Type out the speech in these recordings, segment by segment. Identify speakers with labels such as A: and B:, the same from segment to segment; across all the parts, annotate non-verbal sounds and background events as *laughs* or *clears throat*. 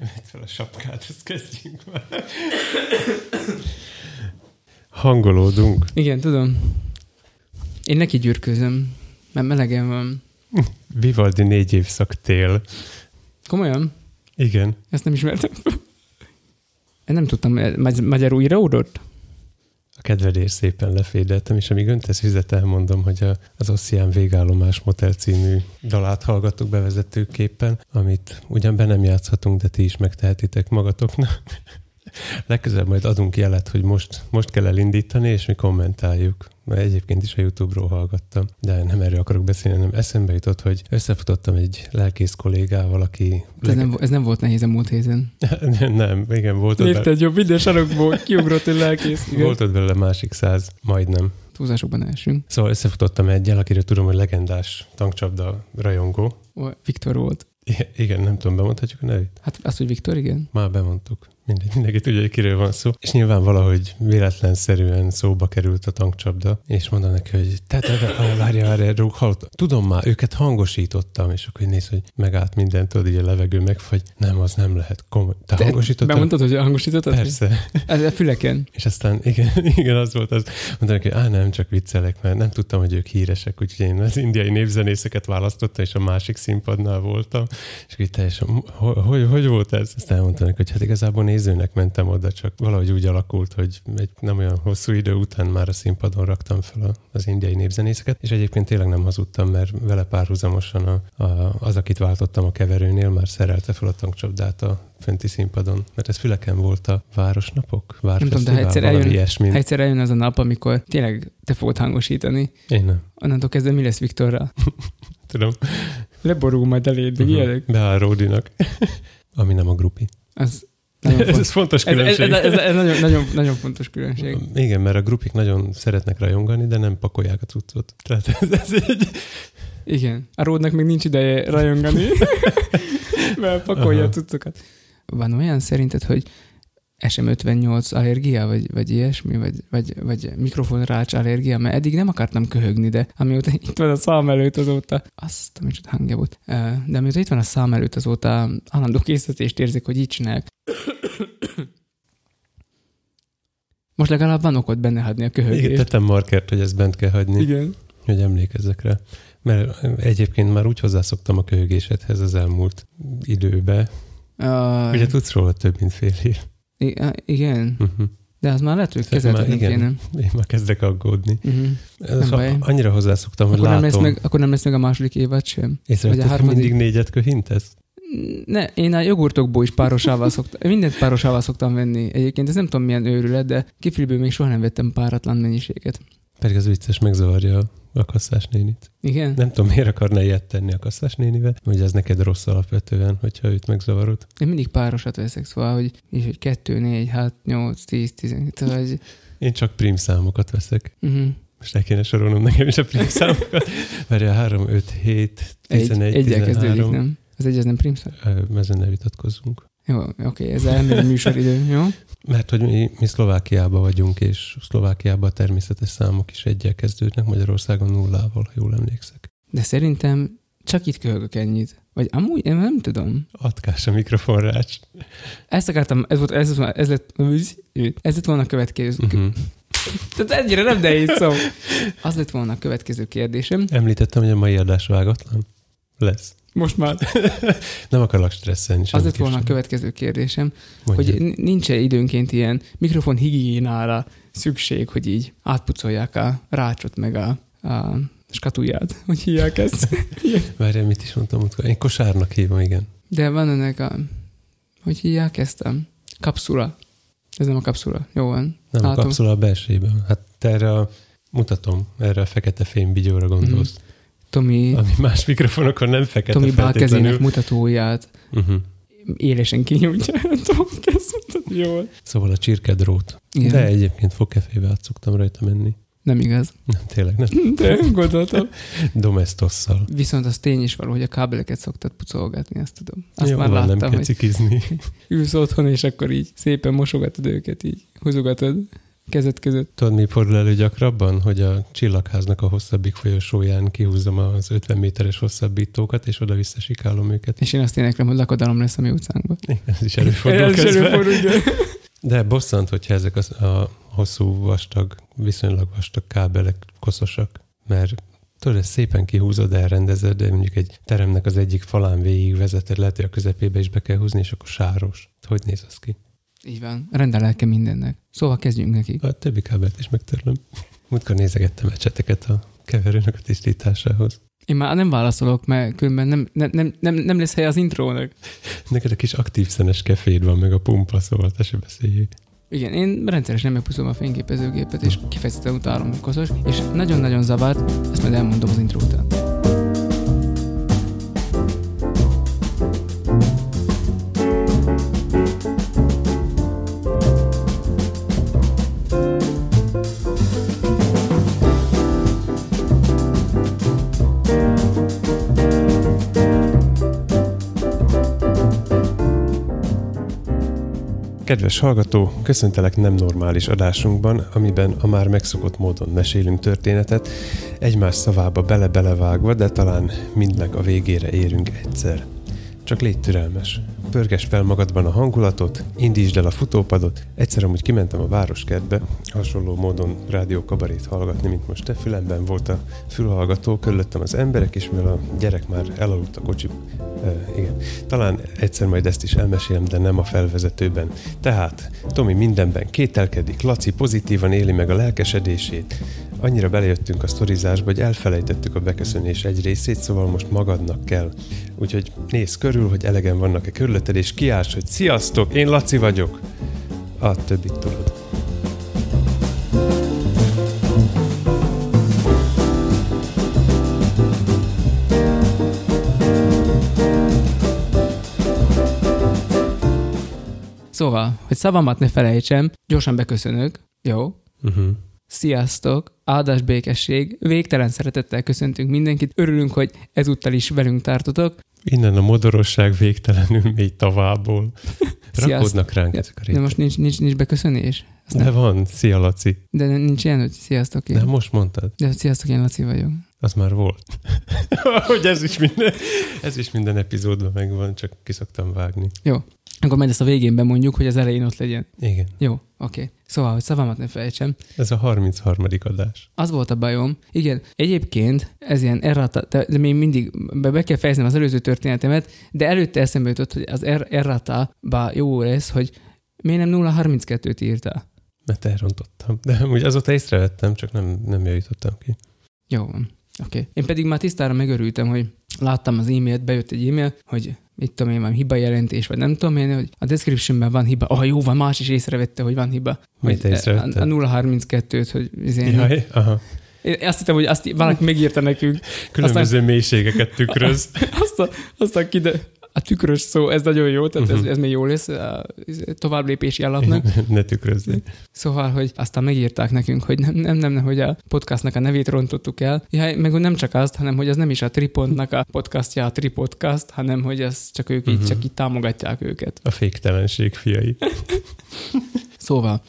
A: Vedd fel a sapkát, ezt kezdjünk már. Hangolódunk.
B: Igen, tudom. Én neki gyűrközöm, mert melegen van.
A: Vivaldi négy évszak tél.
B: Komolyan?
A: Igen.
B: Ezt nem ismertem. Én nem tudtam, magy- magyarul íródott?
A: A kedvedér szépen lefédeltem, és amíg öntesz vizet, elmondom, hogy a, az Ossian Végállomás Motel című dalát hallgattuk bevezetőképpen, amit ugyan be nem játszhatunk, de ti is megtehetitek magatoknak. Legközelebb majd adunk jelet, hogy most, most kell elindítani, és mi kommentáljuk. Mert egyébként is a YouTube-ról hallgattam, de nem erről akarok beszélni, hanem eszembe jutott, hogy összefutottam egy lelkész kollégával, aki...
B: Ez, nem, ez nem volt nehéz a múlt héten. *laughs*
A: nem, igen, volt ott.
B: Érted, jobb, minden sarokból kiugrott egy lelkész. Igen.
A: volt ott belőle másik száz, majdnem.
B: Túlzásokban elsünk.
A: Szóval összefutottam egyel, akiről tudom, hogy legendás tankcsapda rajongó.
B: Viktor volt.
A: I- igen, nem tudom, bemondhatjuk a nevét?
B: Hát azt, hogy Viktor, igen.
A: Már bemondtuk. Mindegy, mindenki tudja, hogy kiről van szó. És nyilván valahogy véletlenszerűen szóba került a tankcsapda, és mondom neki, hogy te, te, te várja, várja, rúg, hallott. Tudom már, őket hangosítottam, és akkor néz, hogy megállt mindent, tudod, így a levegő megfagy. Nem, az nem lehet. Komoly. Te, te hangosítottad?
B: Bemondtad, hogy hangosítottad?
A: Persze.
B: Ez a füleken.
A: És aztán igen, *laughs* igen, az volt az. Mondtam neki, á, nem, csak viccelek, mert nem tudtam, hogy ők híresek, úgyhogy én az indiai népzenészeket választottam, és a másik színpadnál voltam. És így teljesen, hogy, hogy, hogy volt ez? Aztán mondtam neki, hogy hát igazából nézőnek mentem oda, csak valahogy úgy alakult, hogy egy nem olyan hosszú idő után már a színpadon raktam fel az indiai népzenészeket, és egyébként tényleg nem hazudtam, mert vele párhuzamosan a, a, az, akit váltottam a keverőnél, már szerelte fel a tankcsapdát a fönti színpadon, mert ez füleken volt a városnapok,
B: Nem tudom, de ha egyszer eljön,
A: ilyesmi.
B: ha egyszer eljön az a nap, amikor tényleg te fogod hangosítani,
A: Én nem.
B: onnantól kezdve mi lesz Viktorral? *laughs*
A: Tudom.
B: Leborul majd eléd,
A: Uh-huh.
B: ilyenek.
A: Beáll Ródinak. *laughs* Ami nem a grupi.
B: Az nagyon
A: Ez, ez fontos
B: Ez, ez, ez,
A: különbség.
B: ez, ez nagyon, nagyon, nagyon fontos különbség.
A: Igen, mert a grupik nagyon szeretnek rajongani, de nem pakolják a cuccot. Tehát ez, ez egy...
B: Igen. A Ródnak még nincs ideje rajongani, *laughs* mert pakolja
A: Aha.
B: a cuccokat. Van olyan szerinted, hogy SM58 allergia, vagy, vagy ilyesmi, vagy, vagy, vagy mikrofonrács allergia, mert eddig nem akartam köhögni, de amióta *laughs* itt van a szám előtt azóta, azt, ami csak hangja volt, de amióta itt van a szám előtt azóta állandó készítést érzik, hogy így csinálják. *coughs* Most legalább van okod benne hagyni a
A: Igen,
B: köhögést.
A: tettem markert, hogy ezt bent kell hagyni,
B: Igen.
A: hogy emlékezzek rá. Mert egyébként már úgy hozzászoktam a köhögésedhez az elmúlt időbe.
B: Uh,
A: Ugye tudsz róla több, mint fél év.
B: I- igen,
A: Uh-huh.
B: de az már lehet, hogy
A: már
B: kezeltetni kéne.
A: Én már kezdek aggódni.
B: Uh-huh. Baj.
A: annyira hozzászoktam, hogy
B: Akkor, nem lesz
A: látom.
B: meg, akkor nem lesz meg a második évad sem.
A: Észrevetted, hogy
B: harmadik.
A: mindig négyet köhintesz?
B: Ne, én a jogurtokból is párosával szoktam, mindent párosával szoktam venni. Egyébként ez nem tudom milyen őrület, de kifilből még soha nem vettem páratlan mennyiséget.
A: Pedig az vicces megzavarja a kasszás nénit.
B: Igen?
A: Nem tudom, miért akarna ilyet tenni a kasszás nénivel, hogy ez neked rossz alapvetően, hogyha őt megzavarod.
B: Én mindig párosat veszek, szóval, hogy, és hogy 2, 4, 6, 8, 10, 11, szóval, hogy,
A: Én csak prim számokat veszek.
B: uh-huh.
A: Most el kéne sorolnom nekem is a prim számokat. Mert a 3, 5, 7,
B: egy,
A: 11,
B: egyel kezdődik,
A: 13.
B: nem? Az egy, ez nem primszor?
A: Ö, Ezen ne vitatkozzunk.
B: Jó, oké, okay, ez elmegy a műsoridő, jó?
A: Mert hogy mi, mi Szlovákiában vagyunk, és Szlovákiában a természetes számok is egyel kezdődnek, Magyarországon nullával, ha jól emlékszek.
B: De szerintem csak itt köhögök ennyit. Vagy amúgy, én nem tudom.
A: Atkás a mikrofonrács.
B: Ezt akartam, ez volt, ez, volt, ez lett, ez lett volna a következő.
A: Uh-huh.
B: Tehát ennyire nem nehéz szó. Az lett volna a következő kérdésem.
A: Említettem, hogy a mai adás vágatlan. Lesz.
B: Most már. *laughs*
A: Nem akarlak stresszelni.
B: Az lett volna a következő kérdésem,
A: Mondja.
B: hogy n- nincs-e időnként ilyen mikrofon higiénára szükség, hogy így átpucolják a rácsot meg a, a skatulját, *laughs* hogy hívják ezt. *laughs*
A: Várjál, mit is mondtam utkor? Én kosárnak hívom, igen.
B: De van ennek a, hogy hívják ezt a kapszula. Ez nem a kapszula. Jó van.
A: Nem, a
B: Látom.
A: kapszula a belsejében. Hát erre a, mutatom, erre a fekete fénybigyóra gondolsz.
B: Mhm. Tomi,
A: Ami más mikrofonokon nem fekete
B: Tomi bál kezének
A: feltétlenül.
B: mutatóját
A: Uh-huh.
B: élesen kinyújtja. *laughs* Tudom, kezdődött jól.
A: Szóval a csirkedrót.
B: Igen.
A: De egyébként fogkefébe át szoktam rajta menni.
B: Nem igaz.
A: Nem, tényleg nem. *laughs*
B: De gondoltam. *laughs*
A: Domestosszal.
B: Viszont az tény is való, hogy a kábeleket szoktad pucolgatni, azt tudom. Azt
A: Jó
B: már
A: van, nem
B: láttam,
A: kell
B: hogy
A: cikizni.
B: ülsz otthon, és akkor így szépen mosogatod őket, így húzogatod. Kezet között.
A: Tudod, mi fordul elő gyakrabban? Hogy a csillagháznak a hosszabbik folyosóján kihúzom az 50 méteres hosszabbítókat, és oda visszasikálom őket.
B: És én azt éneklem, hogy lakodalom lesz a mi utcánkban.
A: Ez is előfordul
B: Ez is előfordul.
A: De bosszant, hogyha ezek a, a hosszú, vastag, viszonylag vastag kábelek koszosak, mert tudod, ezt szépen kihúzod, elrendezed, de mondjuk egy teremnek az egyik falán végig vezeted, lehet, hogy a közepébe is be kell húzni, és akkor sáros. Hogy néz az ki?
B: Így van. Rendelelke mindennek. Szóval kezdjünk neki.
A: A többi kábelt is megtörlöm. Múltkor nézegettem a cseteket a keverőnek a tisztításához.
B: Én már nem válaszolok, mert különben nem, nem, nem, nem, nem lesz hely az intrónak.
A: Neked a kis aktív szenes keféd van, meg a pumpa, szóval te se beszéljél.
B: Igen, én rendszeresen megpuszolom a fényképezőgépet, és kifejezetten utálom, hogy koszos, és nagyon-nagyon zavart, ezt majd elmondom az intro után.
A: Kedves hallgató, köszöntelek nem normális adásunkban, amiben a már megszokott módon mesélünk történetet, egymás szavába bele-belevágva, de talán mindnek a végére érünk egyszer. Csak légy türelmes. Pörges fel magadban a hangulatot, indítsd el a futópadot. Egyszer amúgy kimentem a városkertbe, hasonló módon rádiókabarét hallgatni, mint most te fülemben volt a fülhallgató, körülöttem az emberek, és mivel a gyerek már elaludt a kocsi, uh, igen, talán egyszer majd ezt is elmesélem, de nem a felvezetőben. Tehát Tomi mindenben kételkedik, Laci pozitívan éli meg a lelkesedését, annyira belejöttünk a sztorizásba, hogy elfelejtettük a beköszönés egy részét, szóval most magadnak kell. Úgyhogy nézz körül, hogy elegen vannak-e körülötted, és kiállsz, hogy sziasztok, én Laci vagyok. A többit tudod.
B: Szóval, hogy szavamat ne felejtsem, gyorsan beköszönök. Jó?
A: Uh-huh.
B: Sziasztok! Áldás békesség! Végtelen szeretettel köszöntünk mindenkit. Örülünk, hogy ezúttal is velünk tartotok.
A: Innen a modorosság végtelenül mély tavából. *laughs* Rakódnak ránk ezek a
B: De
A: rétegek.
B: most nincs, nincs, nincs beköszönés? Azt
A: De
B: nem,
A: van, szia Laci.
B: de nincs ilyen, hogy sziasztok én.
A: De most mondtad,
B: De sziasztok, én Laci vagyok.
A: az már volt. *laughs* hogy ez is minden, ez is minden epizódban megvan, csak ki szoktam vágni.
B: Akkor majd ezt a végén bemondjuk, hogy az elején ott legyen.
A: Igen,
B: Jó, oké. Szóval, hogy szavamat ne felejtsem.
A: ez a 33. adás.
B: Az volt a bajom. Igen, egyébként ez ilyen errata, de, még mindig be, be kell fejeznem az előző történetemet, de előtte eszembe jutott, hogy az er, errata, bár jó lesz, hogy miért nem 032-t írtál?
A: Mert elrontottam. De amúgy azóta észrevettem, csak nem, nem javítottam ki.
B: Jó van. Oké. Okay. Én pedig már tisztára megörültem, hogy láttam az e-mailt, bejött egy e-mail, hogy mit tudom én, van hiba jelentés, vagy nem tudom én, hogy a descriptionben van hiba. Ah, jó van, más is észrevette, hogy van hiba.
A: Mit
B: Hogy
A: észrevetted?
B: A, a 032-t, hogy izén,
A: Jaj, aha.
B: Én azt hittem, hogy azt valaki megírta nekünk.
A: Különböző mélységeket tükröz. *laughs*
B: Aztán, aztán kide, a tükrös szó, ez nagyon jó, tehát ez,
A: Mhm.
B: ez még jó lesz a tovább lépési alapnak.
A: ne tükrözni.
B: Szóval, hogy aztán megírták nekünk, hogy nem, nem, nem, nem, hogy a podcastnak a nevét rontottuk el. Ja, meg nem csak azt, hanem hogy az nem is a Tripodnak a podcastja, a Tripodcast, hanem hogy ez csak ők így,
A: Mhm.
B: csak így támogatják őket.
A: A féktelenség fiai. *laughs*
B: Szóval,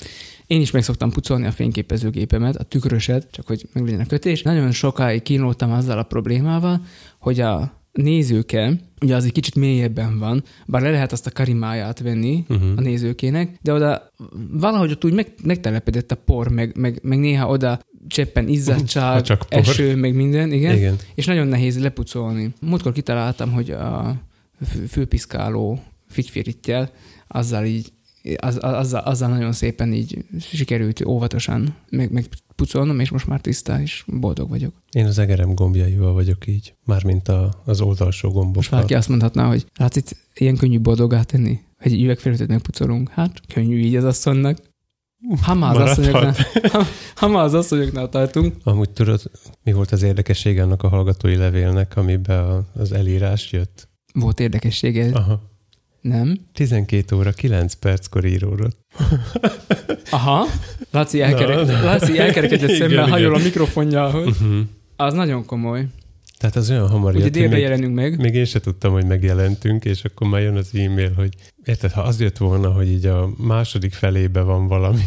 B: én is meg szoktam pucolni a fényképezőgépemet, a tükröset, csak hogy meglegyen a kötés. Nagyon sokáig kínlódtam azzal a problémával, hogy a nézőke, ugye az egy kicsit mélyebben van, bár le lehet azt a karimáját venni
A: Uh-huh.
B: a nézőkének, de oda valahogy ott úgy meg, megtelepedett a por, meg, meg, meg néha oda cseppen izzadság,
A: csak por.
B: eső, meg minden, igen, igen, és nagyon nehéz lepucolni. Múltkor kitaláltam, hogy a fő- főpiszkáló figyfirittyel, azzal így az, az- azzal, azzal nagyon szépen így sikerült óvatosan meg, megpucolnom, és most már tiszta, és boldog vagyok.
A: Én az egerem gombjaival vagyok így, mármint a, az oldalsó
B: Most
A: gombokkal.
B: valaki azt mondhatná, hogy látsz itt ilyen könnyű boldogá tenni? Hogy egy üvegfelületet megpucolunk. Hát, könnyű így az asszonynak. Ha már az asszonyoknál, ha, ha már az asszonyoknál tartunk,
A: Amúgy tudod, mi volt az érdekesség annak a hallgatói levélnek, amiben az elírás jött?
B: volt érdekessége,
A: Aha.
B: Nem?
A: 12 óra 9 perckor íródott.
B: Aha, Laci, elkerek,
A: Na, na.
B: Laci elkerekedett szemmel, hajol a mikrofonjához.
A: Uh-huh.
B: Az nagyon komoly.
A: Tehát az olyan hamar
B: Ugye
A: jött, hogy
B: délbe
A: még,
B: jelenünk meg.
A: még én se tudtam, hogy megjelentünk, és akkor már jön az e-mail, hogy érted, ha az jött volna, hogy így a második felébe van valami,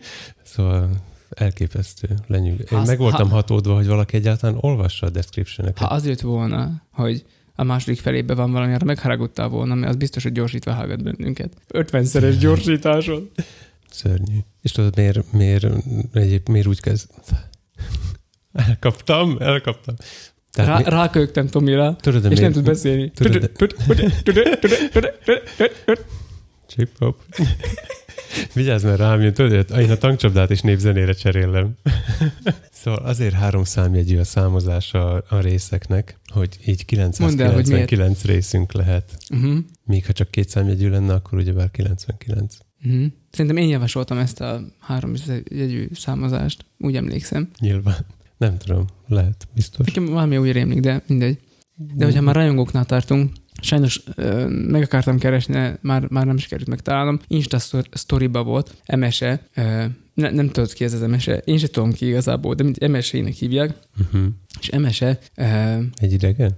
A: *laughs* Szóval elképesztő, lenyűg. Én meg voltam
B: ha-
A: hatódva, hogy valaki egyáltalán olvassa a description
B: Ha az jött volna, hogy a második felében van valami, arra megharagudtál volna, mert az biztos, hogy gyorsítva hallgat bennünket. 50-szeres gyorsításon.
A: Szörnyű. És tudod, miért, miért, egyéb, miért úgy kezd... Elkaptam, elkaptam. Tehát
B: Rá,
A: mi,
B: rákögtem Tomira,
A: tudod,
B: és nem
A: miért,
B: tud beszélni.
A: tudod, Chip hop. Vigyázz, mert rám jön, tudod, én a tankcsapdát is népzenére cserélem. szóval azért három számjegyű a számozás a, részeknek, hogy így
B: Mondd el, hogy.
A: 999 részünk lehet.
B: Uh-huh.
A: Míg ha csak két számjegyű lenne, akkor ugyebár 99.
B: Uh-huh. Szerintem én javasoltam ezt a három jegyű számozást, úgy emlékszem.
A: Nyilván. Nem tudom, lehet, biztos.
B: Nekem valami úgy rémlik, de mindegy. De hogyha már rajongóknál tartunk, sajnos ö, meg akartam keresni, már, már nem sikerült megtalálnom. Insta sztoriba volt, Emese, ö, ne, nem tudod ki ez az Emese, én sem tudom ki igazából, de mint Emesének hívják,
A: Uh-huh.
B: és Emese, ö,
A: Egy idegen?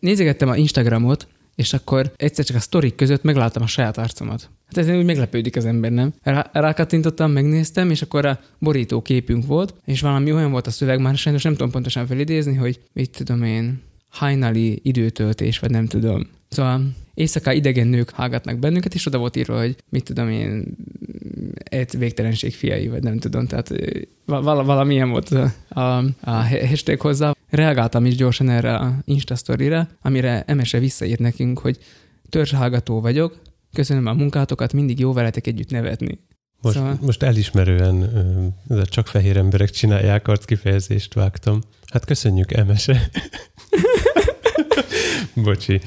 B: nézegettem a Instagramot, és akkor egyszer csak a sztorik között megláttam a saját arcomat. Hát ezen úgy meglepődik az ember, nem? Rá, rákattintottam, megnéztem, és akkor a borító képünk volt, és valami olyan volt a szöveg, már sajnos nem tudom pontosan felidézni, hogy mit tudom én, hajnali időtöltés, vagy nem tudom. Szóval éjszaká idegen nők hallgatnak bennünket, és oda volt írva, hogy mit tudom én, egy végtelenség fiai, vagy nem tudom, tehát val- valamilyen volt a, a, a hashtag hozzá. Reagáltam is gyorsan erre a Insta story-re, amire Emese visszaírt nekünk, hogy törzshallgató vagyok, köszönöm a munkátokat, mindig jó veletek együtt nevetni.
A: Most,
B: Szóval-
A: most elismerően ez a csak fehér emberek csinálják arc kifejezést vágtam. Hát köszönjük, Emese. *laughs* Bocsi.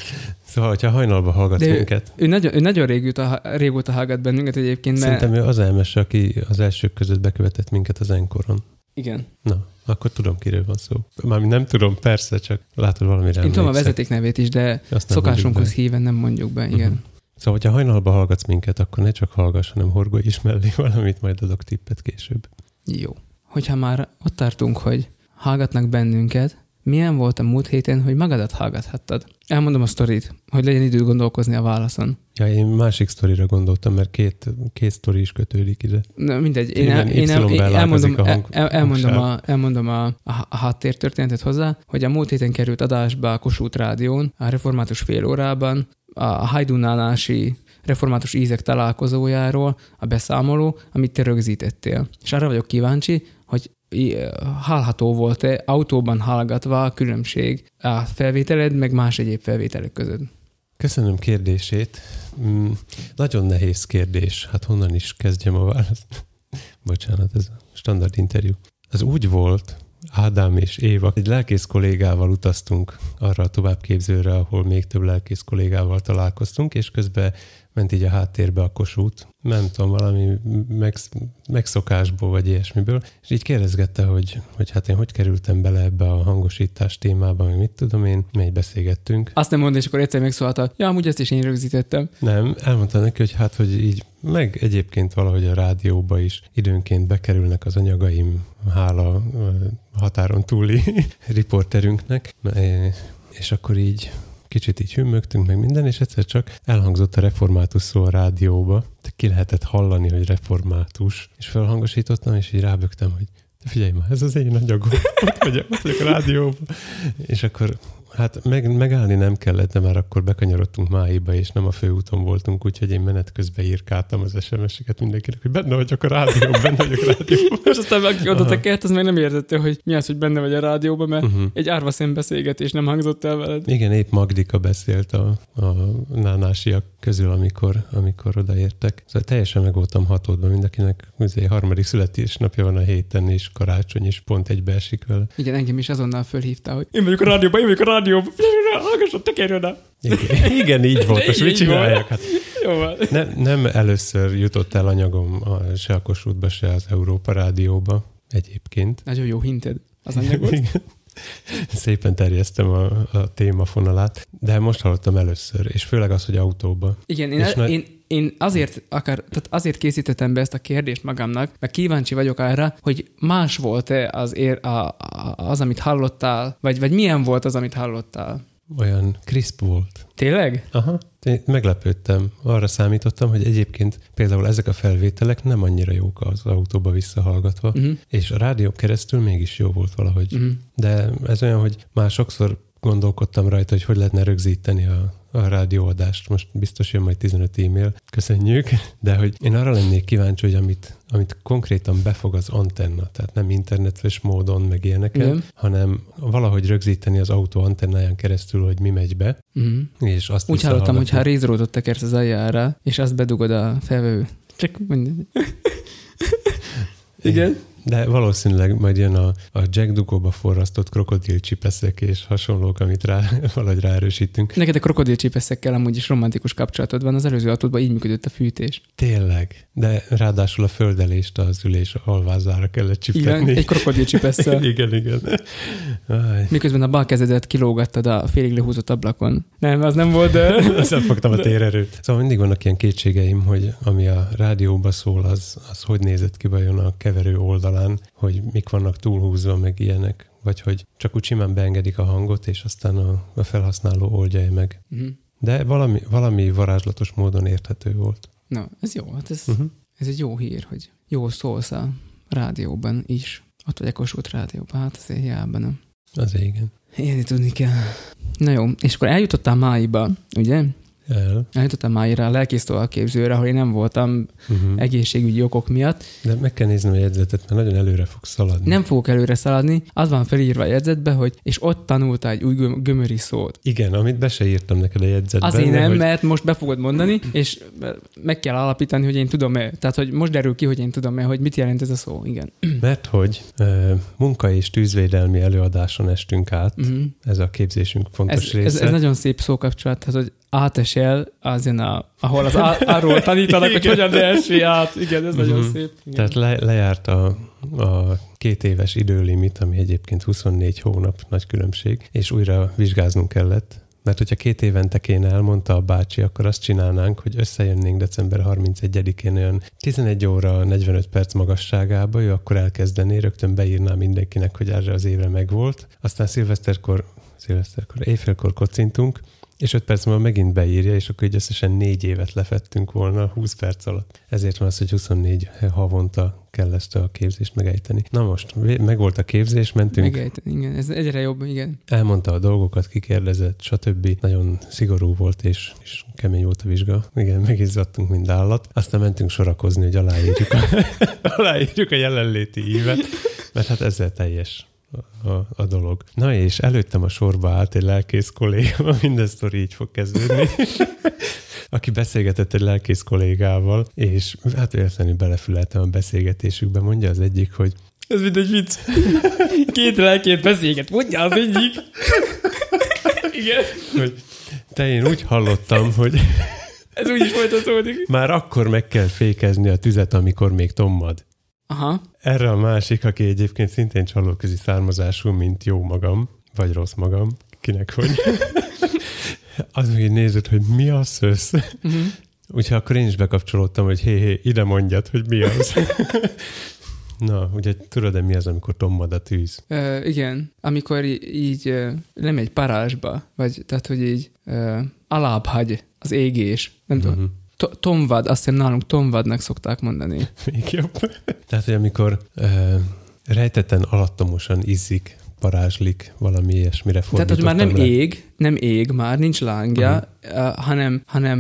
A: Szóval, hogyha hajnalba hallgatsz
B: De ő-
A: minket,
B: Ő nagyon, ő nagyon régóta, régóta hallgat bennünket egyébként, mert...
A: szerintem ő az Emese, aki az elsők között bekövetett minket az enkoron.
B: Igen.
A: Na, akkor tudom, kiről van szó. Mármint nem tudom, persze, csak látod valamire
B: Én tudom a vezeték nevét is, de
A: Azt
B: szokásunkhoz híven nem mondjuk be, igen.
A: Mhm. Szóval, hogyha hajnalba hallgatsz minket, akkor ne csak hallgass, hanem horgolj is mellé *laughs* valamit, majd adok tippet később.
B: Jó. Hogyha már ott tartunk, hogy hallgatnak bennünket, milyen volt a múlt héten, hogy magadat hallgathattad? Elmondom a sztorit, hogy legyen időt gondolkozni a válaszon.
A: Ja, én másik sztorira gondoltam, mert két, két sztori is kötődik ide.
B: Na, mindegy, én, el, én, el, én elmondom,
A: a hang-
B: el, elmondom, a, elmondom a, a, a háttértörténetet hozzá, hogy a múlt héten került adásba a Kossuth Rádión, a református félórában, a Hajdunálási református ízek találkozójáról a beszámoló, amit te rögzítettél. És arra vagyok kíváncsi, hogy hallható volt-e autóban hallgatva a különbség a felvételed, meg más egyéb felvételek között.
A: Köszönöm kérdését. Mm, nagyon nehéz kérdés. Hát honnan is kezdjem a választ? *laughs* Bocsánat, ez a standard interjú. Az úgy volt, Ádám és Éva, egy lelkész kollégával utaztunk arra a továbbképzőre, ahol még több lelkész kollégával találkoztunk, és közben ment így a háttérbe a kosút. Nem tudom, valami megsz, megszokásból, vagy ilyesmiből. És így kérdezgette, hogy, hogy hát én hogy kerültem bele ebbe a hangosítás témába, meg mit tudom én, mely beszélgettünk.
B: Azt nem mondta, és akkor egyszer megszólalt, ja, amúgy ezt is én rögzítettem.
A: Nem, elmondta neki, hogy hát, hogy így, meg egyébként valahogy a rádióba is időnként bekerülnek az anyagaim, hála határon túli *laughs* riporterünknek, és akkor így kicsit így hümmögtünk meg minden, és egyszer csak elhangzott a református szó a rádióba, de ki lehetett hallani, hogy református, és felhangosítottam, és így rábögtem, hogy figyelj már, ez az én anyagom, *laughs* ott vagyok, ott vagyok a rádióban. És akkor Hát meg, megállni nem kellett, de már akkor bekanyarodtunk Máiba, és nem a főúton voltunk, úgyhogy én menet közben írkáltam az SMS-eket mindenkinek, hogy benne vagyok a rádióban, benne vagyok a *laughs* rádióban.
B: És aztán aki oda tekert, az meg nem értette, hogy mi az, hogy benne vagy a rádióban, mert
A: Uh-huh.
B: egy árva beszélgetés nem hangzott el veled.
A: Igen, épp Magdika beszélt a, a nánásiak közül, amikor, amikor odaértek. Szóval teljesen meg voltam hatódva mindenkinek. Ugye harmadik születésnapja van a héten, és karácsony is pont egybeesik vele.
B: Igen, engem is azonnal fölhívta, hogy én vagyok a rádióban, én vagyok a rádióban, figyelj rá, hallgasson, tekerj oda.
A: Igen, igen így volt. *laughs* Most mit csinálják? Hát
B: Jó van.
A: ne, nem először jutott el anyagom a, se a Kossuthba, se az Európa Rádióba egyébként.
B: Nagyon jó hinted az anyagot.
A: Igen. Szépen terjesztem a, a témafonalát, de most hallottam először, és főleg az, hogy autóba.
B: Igen, én,
A: na-
B: én, én azért, akar, tehát azért készítettem be ezt a kérdést magamnak, mert kíváncsi vagyok arra, hogy más volt-e az, ér, a, a, az amit hallottál, vagy, vagy milyen volt az, amit hallottál.
A: Olyan crisp volt.
B: Tényleg?
A: Aha, én meglepődtem. Arra számítottam, hogy egyébként például ezek a felvételek nem annyira jók az autóba visszahallgatva,
B: Uh-huh.
A: és a rádió keresztül mégis jó volt valahogy.
B: Uh-huh.
A: De ez olyan, hogy már sokszor gondolkodtam rajta, hogy hogy lehetne rögzíteni a, a rádióadást. Most biztos jön majd 15 e-mail, köszönjük, de hogy én arra lennék kíváncsi, hogy amit, amit konkrétan befog az antenna, tehát nem internetes módon, meg ilyeneken,
B: Igen.
A: hanem valahogy rögzíteni az autó antennáján keresztül, hogy mi megy be,
B: Uh-huh.
A: és azt
B: Úgy hallottam, hogy ha rézrótot tekersz az aljára, és azt bedugod a felvevő. Csak mindegy. Igen.
A: De valószínűleg majd jön a, a Jack Dugóba forrasztott krokodilcsipeszek és hasonlók, amit rá, *laughs* valahogy ráerősítünk.
B: Neked a krokodilcsipeszekkel amúgy is romantikus kapcsolatod van, az előző autódban így működött a fűtés.
A: Tényleg, de ráadásul a földelést az ülés alvázára kellett
B: Igen,
A: csipetni.
B: egy krokodilcsipesszel. *laughs*
A: igen, igen. Aj,
B: Miközben a bal kezedet kilógattad a félig lehúzott ablakon. Nem, az nem volt, de... *laughs*
A: Aztán fogtam a térerőt. Szóval mindig vannak ilyen kétségeim, hogy ami a rádióba szól, az, az hogy nézett ki vajon a keverő oldalán, hogy mik vannak túlhúzva, meg ilyenek, vagy hogy csak úgy simán beengedik a hangot, és aztán a, a felhasználó oldja meg.
B: Mhm.
A: De valami, valami varázslatos módon érthető volt.
B: Na, ez jó, hát ez,
A: Uh-huh.
B: ez egy jó hír, hogy jó szólsz a rádióban is. Ott vagy a Kossuth rádióban, hát azért hiába nem.
A: Az igen.
B: Élni tudni kell. Na jó, és akkor eljutottál máiba, ugye?
A: El.
B: Eljutottál máira a lelkész képzőre, ahol én nem voltam
A: Uh-huh.
B: egészségügyi okok miatt.
A: De meg kell néznem a jegyzetet, mert nagyon előre fog szaladni.
B: Nem fogok előre szaladni, az van felírva a jegyzetbe, hogy és ott tanultál egy új göm- gömöri szót.
A: Igen, amit be se írtam neked a jegyzetben.
B: Azért nem,
A: hogy...
B: mert most be fogod mondani, és meg kell alapítani, hogy én tudom-e. Tehát, hogy most derül ki, hogy én tudom-e, hogy mit jelent ez a szó. Igen. *clears throat*
A: Mert hogy munka és tűzvédelmi előadáson estünk át,
B: Uh-huh.
A: ez a képzésünk fontos
B: Ez,
A: része.
B: ez, ez, nagyon szép szókapcsolat, tehát, hogy átesel azon, a, ahol az á, arról tanítanak, hogy hogyan ne essél át. Igen, ez nagyon
A: Mhm.
B: szép. Igen.
A: Tehát le, lejárt a, a két éves időlimit, ami egyébként 24 hónap, nagy különbség, és újra vizsgáznunk kellett. Mert hogyha két évente kéne, elmondta a bácsi, akkor azt csinálnánk, hogy összejönnénk december 31-én olyan 11 óra 45 perc magasságába, ő akkor elkezdené, rögtön beírná mindenkinek, hogy erre az évre megvolt. Aztán szilveszterkor, szilveszterkor, éjfélkor kocintunk, és 5 perc múlva megint beírja, és akkor így összesen négy évet lefettünk volna 20 perc alatt. Ezért van az, hogy 24 havonta kell ezt a képzést megejteni. Na most, vé- megvolt a képzés, mentünk,
B: Megejteni, igen. Ez egyre jobb, igen.
A: elmondta a dolgokat, kikérdezett, stb. Nagyon szigorú volt, és, és kemény volt a vizsga. Igen, megizzadtunk, mint állat. Aztán mentünk sorakozni, hogy aláírjuk a, *laughs* aláírjuk a jelenléti ívet, mert hát ezzel teljes a, a, dolog. Na és előttem a sorba állt egy lelkész kolléga, *laughs* minden sztori így fog kezdődni, *laughs* aki beszélgetett egy lelkész kollégával, és hát véletlenül belefüleltem a beszélgetésükbe, mondja az egyik, hogy
B: Ez mint egy vicc. *laughs* Két lelkét beszélget, mondja az egyik. Igen.
A: hogy te én úgy hallottam, hogy
B: Ez úgy is folytatódik.
A: már akkor meg kell fékezni a tüzet, amikor még tommad.
B: Aha.
A: Erre a másik, aki egyébként szintén csalóközi származású, mint jó magam, vagy rossz magam, kinek hogy. *laughs* az így nézett, hogy mi az szösz.
B: Uh-huh.
A: Úgyhogy akkor én is bekapcsolódtam, hogy hé, hé, ide mondjad, hogy mi az. *laughs* Na, ugye tudod-e mi az, amikor tommad a tűz?
B: Uh, igen, amikor í- így lemegy parázsba, vagy tehát, hogy így uh, alábbhagy az égés. Nem tudom. To- tomvad, azt hiszem nálunk tomvadnak szokták mondani.
A: Még jobb. *laughs* Tehát, hogy amikor uh, rejtetten alattomosan izzik, parázslik, valami ilyesmire
B: Tehát, hogy már nem
A: le.
B: ég, nem ég már, nincs lángja, uh-huh. uh, hanem, hanem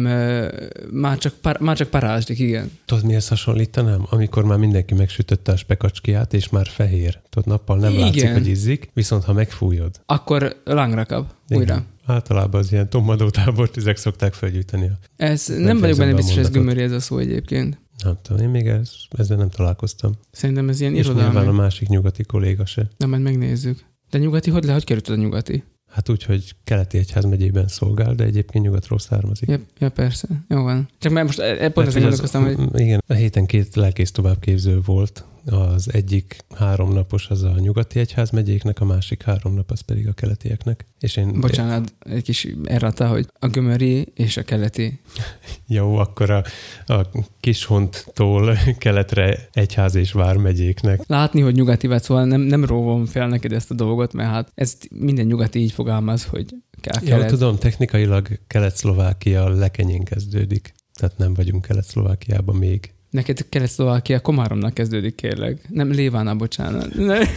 B: már, csak par, már csak parázslik, igen.
A: Tudod, mihez hasonlítanám? Amikor már mindenki megsütötte a spekacskiját, és már fehér. Tudod, nappal nem
B: Igen.
A: látszik, hogy izzik, viszont ha megfújod.
B: Akkor lángra kap, újra.
A: Igen. Általában az ilyen tomadó tábortüzek szokták felgyújtani. A...
B: Ez nem,
A: Nem
B: vagyok benne biztos, hogy ez gömöri ez a szó egyébként.
A: Nem tudom, én még ez, ezzel nem találkoztam.
B: Szerintem ez ilyen
A: És nyilván a
B: irodalmi.
A: másik nyugati kolléga se.
B: Na, majd megnézzük. De nyugati, hogy le, hogy került a nyugati?
A: Hát úgy, hogy keleti egyházmegyében szolgál, de egyébként nyugatról származik.
B: Ja, ja, persze. Jó van. Csak már most e- e- pont
A: Mert
B: ezen gondolkoztam, hogy
A: Igen, a héten két lelkész továbbképző volt, az egyik három napos az a nyugati egyház megyéknek, a másik három nap az pedig a keletieknek. És én...
B: Bocsánat, egy kis errata, hogy a gömöri és a keleti. *laughs*
A: Jó, akkor a, a Kishonttól keletre egyház és vármegyéknek.
B: Látni, hogy nyugati vagy, szóval nem, nem róvom fel neked ezt a dolgot, mert hát ez minden nyugati így fogalmaz, hogy kell
A: Jó, tudom, technikailag Kelet-Szlovákia lekenyén kezdődik. Tehát nem vagyunk Kelet-Szlovákiában még.
B: Neked Kelet-Szlovákia Komáromnak kezdődik, kérlek. Nem Lévána, bocsánat. Ne. *laughs*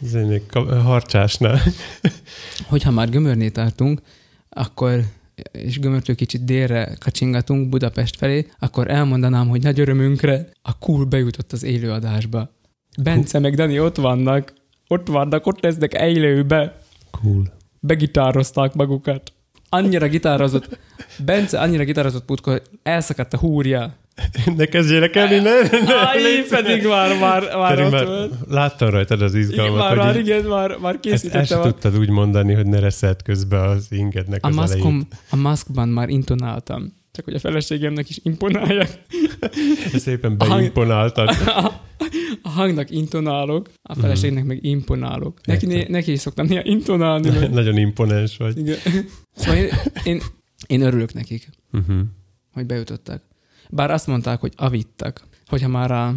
A: Zénék, harcsásnál. *laughs*
B: Hogyha már gömörnél tartunk, akkor és gömörtől kicsit délre kacsingatunk Budapest felé, akkor elmondanám, hogy nagy örömünkre a cool bejutott az élőadásba. Bence meg Dani ott vannak, ott vannak, ott lesznek élőbe.
A: Cool.
B: Begitározták magukat. Annyira gitározott, Bence annyira gitározott putka, hogy elszakadt a húrja. *laughs*
A: Ne kezdjél elni, ne, ne,
B: ne pedig már, már, már
A: pedig már láttam rajtad az izgalmat.
B: Igen, már, már, igen, már, már készítettem.
A: Ezt el sem tudtad úgy mondani, hogy ne reszelt közbe az ingednek
B: a
A: az
B: maszkom,
A: elejét.
B: A maszkban már intonáltam. Csak hogy a feleségemnek is imponáljak. *laughs*
A: Szépen beimponáltad.
B: A, a hangnak intonálok, a feleségnek meg imponálok. Neki, né, neki is szoktam néha intonálni. Mert...
A: Nagyon imponens vagy.
B: Igen. Szóval én, én, én örülök nekik,
A: Uh-huh.
B: hogy bejutottak. Bár azt mondták, hogy avittak, hogyha már a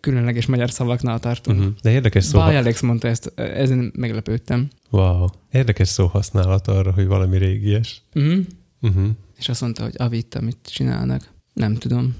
B: különleges magyar szavaknál tartunk.
A: Uh-huh. De érdekes szó.
B: Báj Alex mondta ezt, ezen meglepődtem.
A: Wow. Érdekes szó használat arra, hogy valami régies.
B: Uh-huh.
A: Uh-huh.
B: És azt mondta, hogy avit, amit csinálnak. Nem tudom.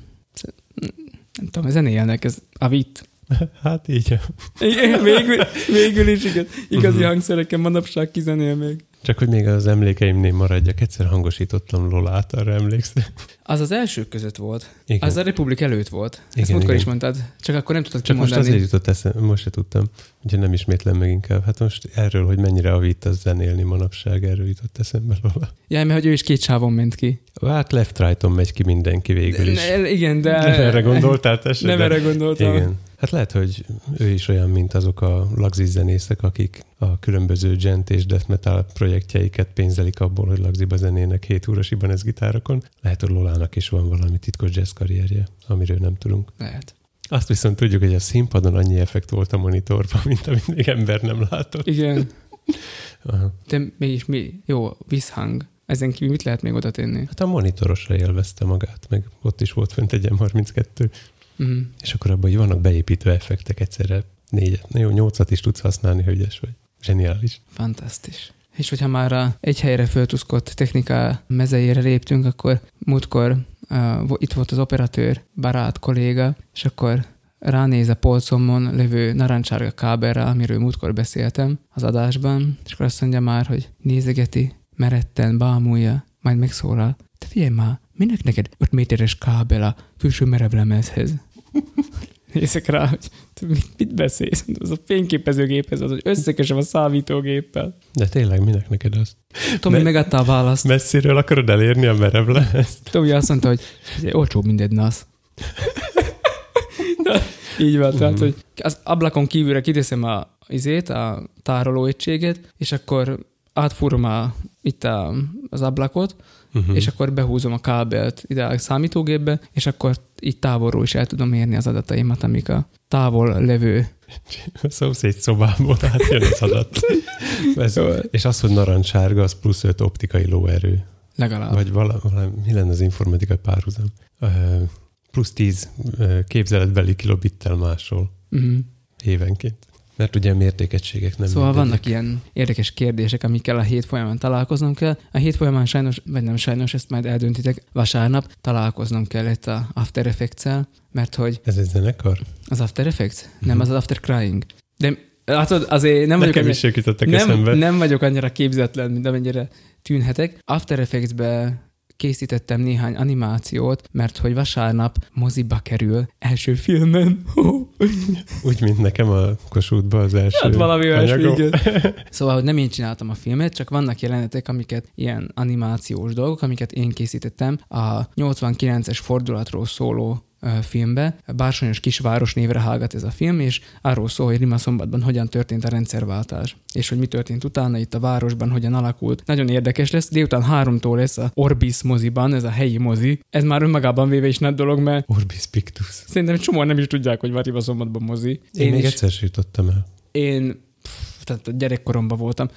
B: Nem tudom, ezen élnek, ez avit. *laughs*
A: Hát így.
B: Igen, végül, *laughs* végül is igaz, igazi
A: Mhm.
B: hangszerekkel manapság kizenél még.
A: Csak hogy még az emlékeimnél maradjak, egyszer hangosítottam Lolát, arra emlékszel?
B: Az az elsők között volt.
A: Igen.
B: Az a Republik előtt volt. Ezt
A: Igen,
B: múltkor
A: igen.
B: is mondtad. Csak akkor nem tudtad
A: Csak most
B: kimondani.
A: azért jutott eszembe, most se tudtam. Úgyhogy nem ismétlem meg inkább. Hát most erről, hogy mennyire avít az zenélni manapság, erről jutott eszembe Lola.
B: Jaj, mert hogy ő is két sávon ment ki.
A: Hát left right megy ki mindenki végül is.
B: Ne, igen, de...
A: Nem erre gondoltál te se,
B: Nem
A: de-
B: erre gondoltam.
A: Igen. Hát lehet, hogy ő is olyan, mint azok a lagzi zenészek, akik a különböző gent és death metal projektjeiket pénzelik abból, hogy lagziba zenének 7 óras Ibanez gitárokon. Lehet, hogy Lolának is van valami titkos jazz karrierje, amiről nem tudunk.
B: Lehet.
A: Azt viszont tudjuk, hogy a színpadon annyi effekt volt a monitorban, mint amit még ember nem látott.
B: Igen. *laughs*
A: Aha.
B: De mégis mi? Jó, visszhang. Ezen kívül mit lehet még oda tenni?
A: Hát a monitorosra élvezte magát, meg ott is volt fönt egy M32,
B: Mm.
A: és akkor abban, hogy vannak beépítve effektek egyszerre négyet, na jó, nyolcat is tudsz használni, hogy ügyes vagy. Zseniális.
B: Fantasztis. És hogyha már a egy helyre föltuszkott technika mezejére léptünk, akkor múltkor uh, itt volt az operatőr, barát kolléga, és akkor ránéz a polcomon lévő narancsárga kábelre, amiről múltkor beszéltem az adásban, és akkor azt mondja már, hogy nézegeti, meretten, bámulja, majd megszólal. Te figyelj már, minek neked 5 méteres kábel a külső merevlemezhez? Nézek rá, hogy mit, mit beszélsz? Az a fényképezőgéphez, az, hogy összekösöm a számítógéppel.
A: De tényleg, minek neked az?
B: Tomi
A: Me-
B: megadta a választ.
A: Messziről akarod elérni a merevlemezt?
B: Tomi azt mondta, hogy "Figyelj, olcsóbb, mint egy NAS. Így van, tehát,
A: Mhm.
B: hogy az ablakon kívülre kiteszem a izét, a tárolóegységet, és akkor átfúrom a, itt a, az ablakot,
A: Uh-huh.
B: és akkor behúzom a kábelt ide a számítógépbe, és akkor így távolról is el tudom érni az adataimat, amik a távol levő.
A: A szomszéd szobából átjön az adat. *laughs* Ez, és az, hogy narancsárga, az plusz 5 optikai lóerő.
B: Legalább.
A: Vagy vala, vala, mi lenne az informatikai párhuzam? Uh, plusz 10 uh, képzeletbeli kilobittel másról
B: Uh-huh.
A: évenként. Mert ugye a mértékegységek nem
B: Szóval
A: mindegyek.
B: vannak ilyen érdekes kérdések, amikkel a hét folyamán találkoznom kell. A hét folyamán sajnos, vagy nem sajnos, ezt majd eldöntitek, vasárnap találkoznom kellett a After Effects-el, mert hogy
A: Ez egy zenekar?
B: az After Effects, nem
A: Mhm.
B: az az After Crying. De látod, azért nem vagyok,
A: Nekem
B: annyira,
A: is eszembe.
B: nem, nem vagyok annyira képzetlen, mint amennyire tűnhetek. After Effects-be készítettem néhány animációt, mert hogy vasárnap moziba kerül első filmem. *laughs*
A: Úgy, mint nekem a Kossuthba az első
B: Hát valami
A: anyagom. *laughs*
B: Szóval, hogy nem én csináltam a filmet, csak vannak jelenetek, amiket ilyen animációs dolgok, amiket én készítettem a 89-es fordulatról szóló filmbe. Bársonyos kisváros névre hallgat ez a film, és arról szól, hogy Rimaszombatban hogyan történt a rendszerváltás, és hogy mi történt utána itt a városban, hogyan alakult. Nagyon érdekes lesz. Délután háromtól lesz a Orbis moziban, ez a helyi mozi. Ez már önmagában véve is nagy dolog, mert
A: Orbis Pictus.
B: szerintem csomóan nem is tudják, hogy van Rimaszombatban mozi.
A: Én, én még
B: is,
A: egyszer jutottam el.
B: én pff, tehát gyerekkoromban voltam,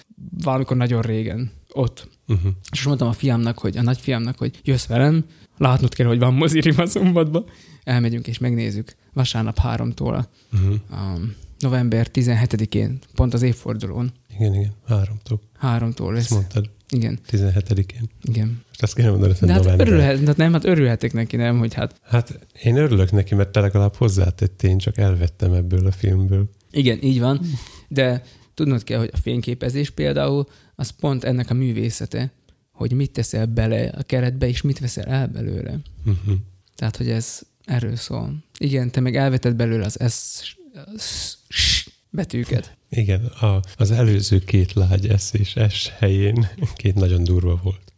B: valamikor nagyon régen ott.
A: Uh-huh.
B: És mondtam a fiamnak, hogy a nagyfiamnak, hogy jössz velem, látnod kell, hogy van mozi Rimaszombatban. Elmegyünk és megnézzük vasárnap háromtól
A: Uh-huh.
B: a november 17-én, pont az évfordulón.
A: Igen, igen, háromtól.
B: Háromtól
A: Ezt
B: lesz.
A: mondtad,
B: Igen,
A: 17-én.
B: igen.
A: Most azt kéne mondani, hogy
B: De hát
A: november.
B: örülhet, hát nem, hát örülhetek neki, nem, hogy hát
A: Hát én örülök neki, mert te legalább hozzátett, én csak elvettem ebből a filmből.
B: igen, így van, de tudnod kell, hogy a fényképezés például, az pont ennek a művészete, hogy mit teszel bele a keretbe, és mit veszel el belőle.
A: Uh-huh.
B: Tehát, hogy ez erről szól. Igen, te meg elveted belőle az S, S, S betűket.
A: Igen, a, az előző két lágy S és S helyén két nagyon durva volt.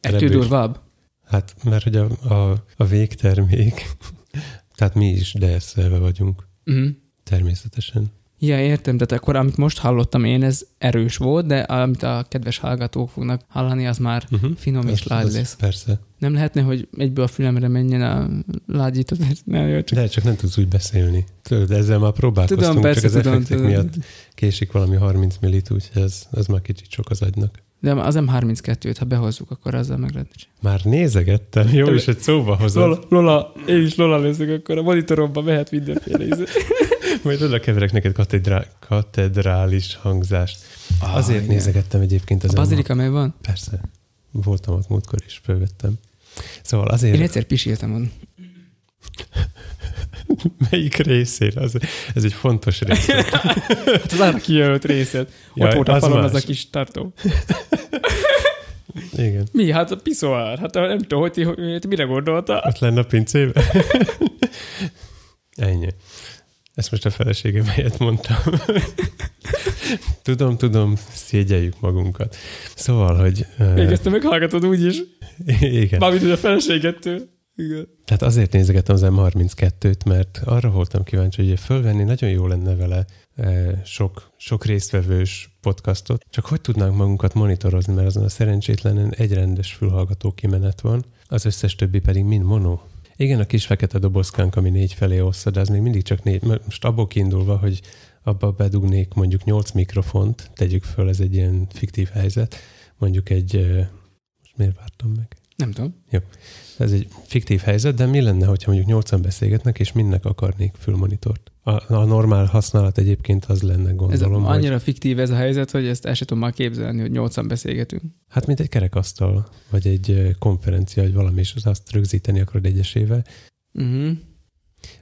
B: Ettől durvább?
A: Hát, mert hogy a, a, a végtermék, *laughs* tehát mi is DS-elve vagyunk,
B: Uh-huh.
A: természetesen.
B: Ja, értem, tehát akkor amit most hallottam én, ez erős volt, de amit a kedves hallgatók fognak hallani, az már
A: Uh-huh.
B: finom és lágy lesz.
A: Persze.
B: Nem lehetne, hogy egyből a fülemre menjen a lágyított, nem csak
A: De csak nem tudsz úgy beszélni. Tudod, ezzel már próbálkoztunk,
B: Tudom, persze,
A: csak az
B: tudom,
A: effektek
B: tudom.
A: miatt késik valami 30 millit, úgyhogy ez, ez már kicsit sok az agynak.
B: De az M32-t, ha behozzuk, akkor azzal meg lehet.
A: Már nézegettem, jó is, hogy szóba hozod.
B: Lola, Lola, én is Lola leszek, akkor a monitoromban mehet mindenféle íze. *laughs*
A: Majd oda keverek neked katedrá, katedrális hangzást.
B: Ah,
A: Azért
B: igen.
A: nézegettem egyébként az
B: A bazilika mely van?
A: Persze. Voltam ott múltkor is, fölvettem. Szóval azért...
B: Én egyszer pisiltem ott. *laughs*
A: Melyik részére? Az, ez egy fontos rész. *laughs*
B: Hát az arra kijelölt részed.
A: Jaj,
B: Ott volt a
A: az
B: falon
A: más.
B: az a kis tartó. *laughs*
A: Igen.
B: Mi? Hát a piszoár. Hát nem tudom, hogy ti, hogy ti mire gondoltál?
A: Ott lenne a pincébe. Ennyi. Ezt most a feleségem helyett mondtam. tudom, tudom, szégyeljük magunkat. Szóval, hogy...
B: Még ezt te meghallgatod úgy is.
A: igen.
B: Mármint, hogy a feleségettől. Igen.
A: Tehát azért nézegettem az M32-t, mert arra voltam kíváncsi, hogy fölvenni nagyon jó lenne vele eh, sok, sok résztvevős podcastot, csak hogy tudnánk magunkat monitorozni, mert azon a szerencsétlenen egy rendes fülhallgató kimenet van, az összes többi pedig mind mono. Igen, a kis fekete dobozkánk, ami négy felé oszta, de az még mindig csak négy. Most abból kiindulva, hogy abba bedugnék mondjuk nyolc mikrofont, tegyük föl, ez egy ilyen fiktív helyzet, mondjuk egy, eh, most miért vártam meg?
B: Nem tudom.
A: Ez egy fiktív helyzet, de mi lenne, hogyha mondjuk nyolcan beszélgetnek, és mindnek akarnék fülmonitort? A, a normál használat egyébként az lenne,
B: Ez
A: gondolom, hogy
B: annyira fiktív ez a helyzet, hogy ezt el sem tudom már képzelni, hogy nyolcan beszélgetünk.
A: hát mint egy kerekasztal, vagy egy konferencia, vagy valami, és azt rögzíteni akarod egyesével.
B: Uh-huh.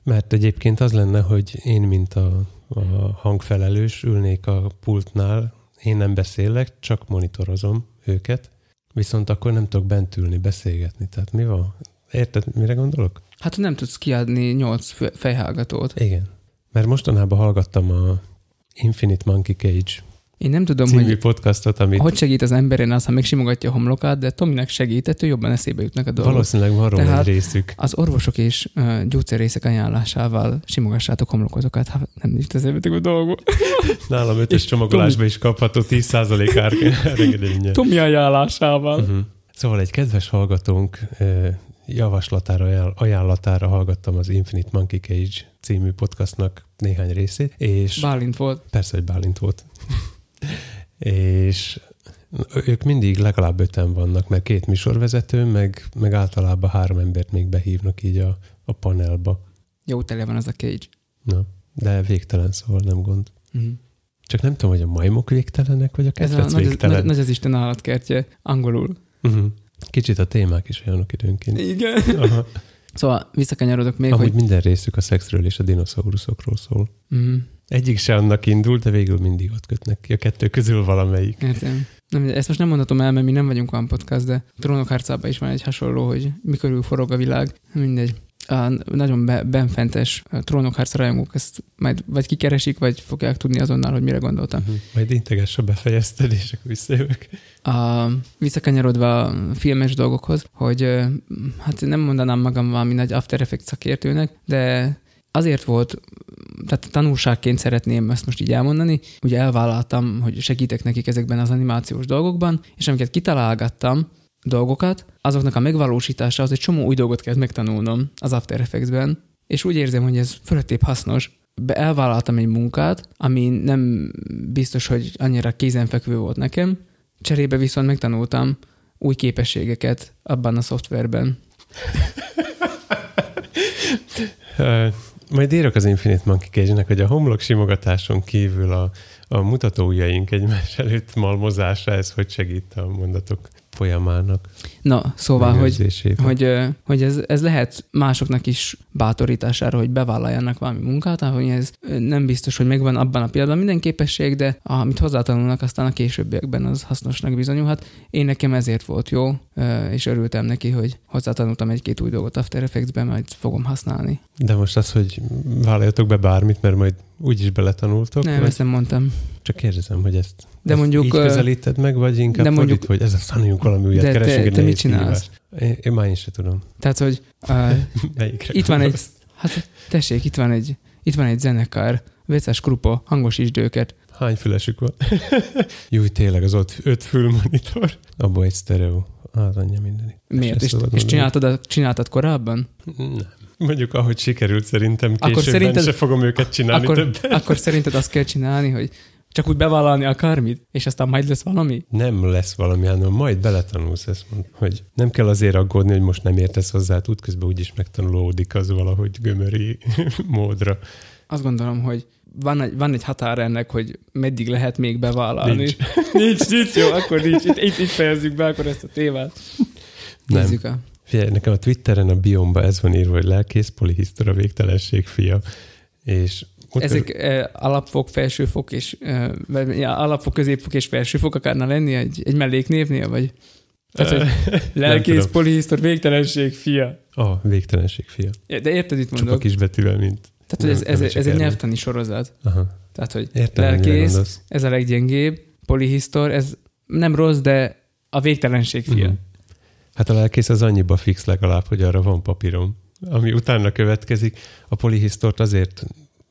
A: Mert egyébként az lenne, hogy én, mint a, a hangfelelős, ülnék a pultnál, én nem beszélek, csak monitorozom őket, viszont akkor nem tudok bent ülni, beszélgetni. Tehát mi van? Érted, mire gondolok?
B: Hát nem tudsz kiadni nyolc fejhallgatót.
A: Igen. Mert mostanában hallgattam a Infinite Monkey Cage
B: Én nem tudom,
A: című
B: hogy
A: podcastot, amit
B: hogy segít az emberen az, ha megsimogatja a homlokát, de Tominek segített, ő jobban eszébe jutnak a dolgok.
A: valószínűleg van róla egy részük.
B: Az orvosok és uh, gyógyszerészek ajánlásával simogassátok homlokotokat, ha nem is eszébetek a dolgok.
A: Nálam ötös csomagolásba is kapható 10% ár- *laughs* engedélyenye.
B: Tomi ajánlásával.
A: Uh-huh. Szóval egy kedves hallgatónk ö, javaslatára, ajánl- ajánlatára hallgattam az Infinite Monkey Cage című podcastnak néhány részét, és
B: Bálint volt.
A: Persze, hogy Bálint volt. És ők mindig legalább öten vannak, mert két műsorvezető, meg, meg általában három embert még behívnak így a, a panelba.
B: Jó tele van az a cage.
A: Na, de végtelen, szóval nem gond.
B: Uh-huh.
A: Csak nem tudom, hogy a majmok végtelenek, vagy a
B: Ez a
A: kedvenc
B: nagy,
A: végtelen.
B: nagy, nagy az Isten állatkertje, angolul.
A: uh-huh. Kicsit a témák is olyanok időnként.
B: Igen.
A: Aha.
B: Szóval visszakanyarodok még,
A: Amúgy
B: hogy...
A: minden részük a szexről és a dinoszauruszokról szól.
B: Uh-huh.
A: Egyik se annak indul, de végül mindig ott kötnek ki. A kettő közül valamelyik.
B: Értem. Nem, ezt most nem mondhatom el, mert mi nem vagyunk olyan podcast, de trónok harcában is van egy hasonló, hogy mikor forog a világ. Mindegy. a nagyon be, benfentes trónokharca rajongók ezt majd vagy kikeresik, vagy fogják tudni azonnal, hogy mire gondoltam.
A: Uh-huh. Majd integess a befejezted, és akkor visszajövök.
B: A, visszakanyarodva a filmes dolgokhoz, hogy hát nem mondanám magam valami nagy After Effects szakértőnek, de azért volt, tehát tanulságként szeretném ezt most így elmondani, ugye elvállaltam, hogy segítek nekik ezekben az animációs dolgokban, és amiket kitalálgattam, dolgokat, azoknak a megvalósítása az egy csomó új dolgot kell megtanulnom az After Effects-ben, és úgy érzem, hogy ez fölöttébb hasznos. Be elvállaltam egy munkát, ami nem biztos, hogy annyira kézenfekvő volt nekem, cserébe viszont megtanultam új képességeket abban a szoftverben. *laughs*
A: Majd írok az Infinite Monkey cage hogy a homlok simogatáson kívül a, a mutatójaink egymás előtt malmozása, ez hogy segít a mondatok folyamának.
B: Na, szóval, hogy, hogy, hogy ez, ez lehet másoknak is bátorítására, hogy bevállaljanak valami munkát, ahogy ez nem biztos, hogy megvan abban a pillanatban minden képesség, de amit hozzátanulnak, aztán a későbbiekben az hasznosnak bizonyulhat. Én nekem ezért volt jó, és örültem neki, hogy hozzátanultam egy-két új dolgot After Effects-ben, majd fogom használni.
A: De most az, hogy vállaljatok be bármit, mert majd úgyis beletanultok?
B: Nem, vagy? ezt nem mondtam.
A: Csak kérdezem, hogy ezt,
B: de ezt mondjuk, így
A: közelíted meg, vagy inkább de mondjuk, hogy ez a tanuljunk valami újat,
B: de keresünk te, te mit csinálsz?
A: Én, én már én sem tudom.
B: Tehát, hogy uh, *laughs* itt van egy, hát tessék, itt van egy, itt van egy zenekar, Vécás Krupa, hangosítsd őket.
A: Hány fülesük van? *laughs* Jó, tényleg az ott öt fülmonitor. Abba egy stereo. Az anyja mindenit.
B: Miért? És, és csináltad, csináltad korábban?
A: Nem. Mondjuk, ahogy sikerült szerintem, későbben akkor szerinted, se fogom őket csinálni
B: akkor,
A: többet.
B: Akkor szerinted azt kell csinálni, hogy csak úgy bevállalni akármit, és aztán majd lesz valami?
A: Nem lesz valami, hanem majd beletanulsz ezt, mond, hogy nem kell azért aggódni, hogy most nem értesz hozzá, útközben úgyis megtanulódik az valahogy gömöri *laughs* módra.
B: Azt gondolom, hogy van egy, van egy határ ennek, hogy meddig lehet még bevállalni.
A: Nincs. *laughs*
B: nincs, nincs, jó, akkor nincs. Itt, itt, itt fejezzük be akkor ezt a témát. Nézzük a
A: Figyelj, nekem a Twitteren a biomba ez van írva, hogy lelkész, polihisztora, végtelenség fia. És
B: ezek uh, alapfok, felsőfok és uh, ja, alapfok, középfok és felsőfok akarna lenni egy, egy melléknévnél, vagy? Tehát, hogy *laughs* lelkész, polihisztor, végtelenség fia.
A: Ah, oh, végtelenség fia.
B: De érted, itt mondok?
A: Csak a betűvel, mint...
B: Tehát, hogy ez, ez, ez egy nyelvtani sorozat.
A: Aha.
B: Tehát, hogy
A: Értem,
B: lelkész, ez a leggyengébb, polihisztor, ez nem rossz, de a végtelenség fia. Mm.
A: Hát a lelkész az annyiba fix legalább, hogy arra van papírom. Ami utána következik, a polihisztort azért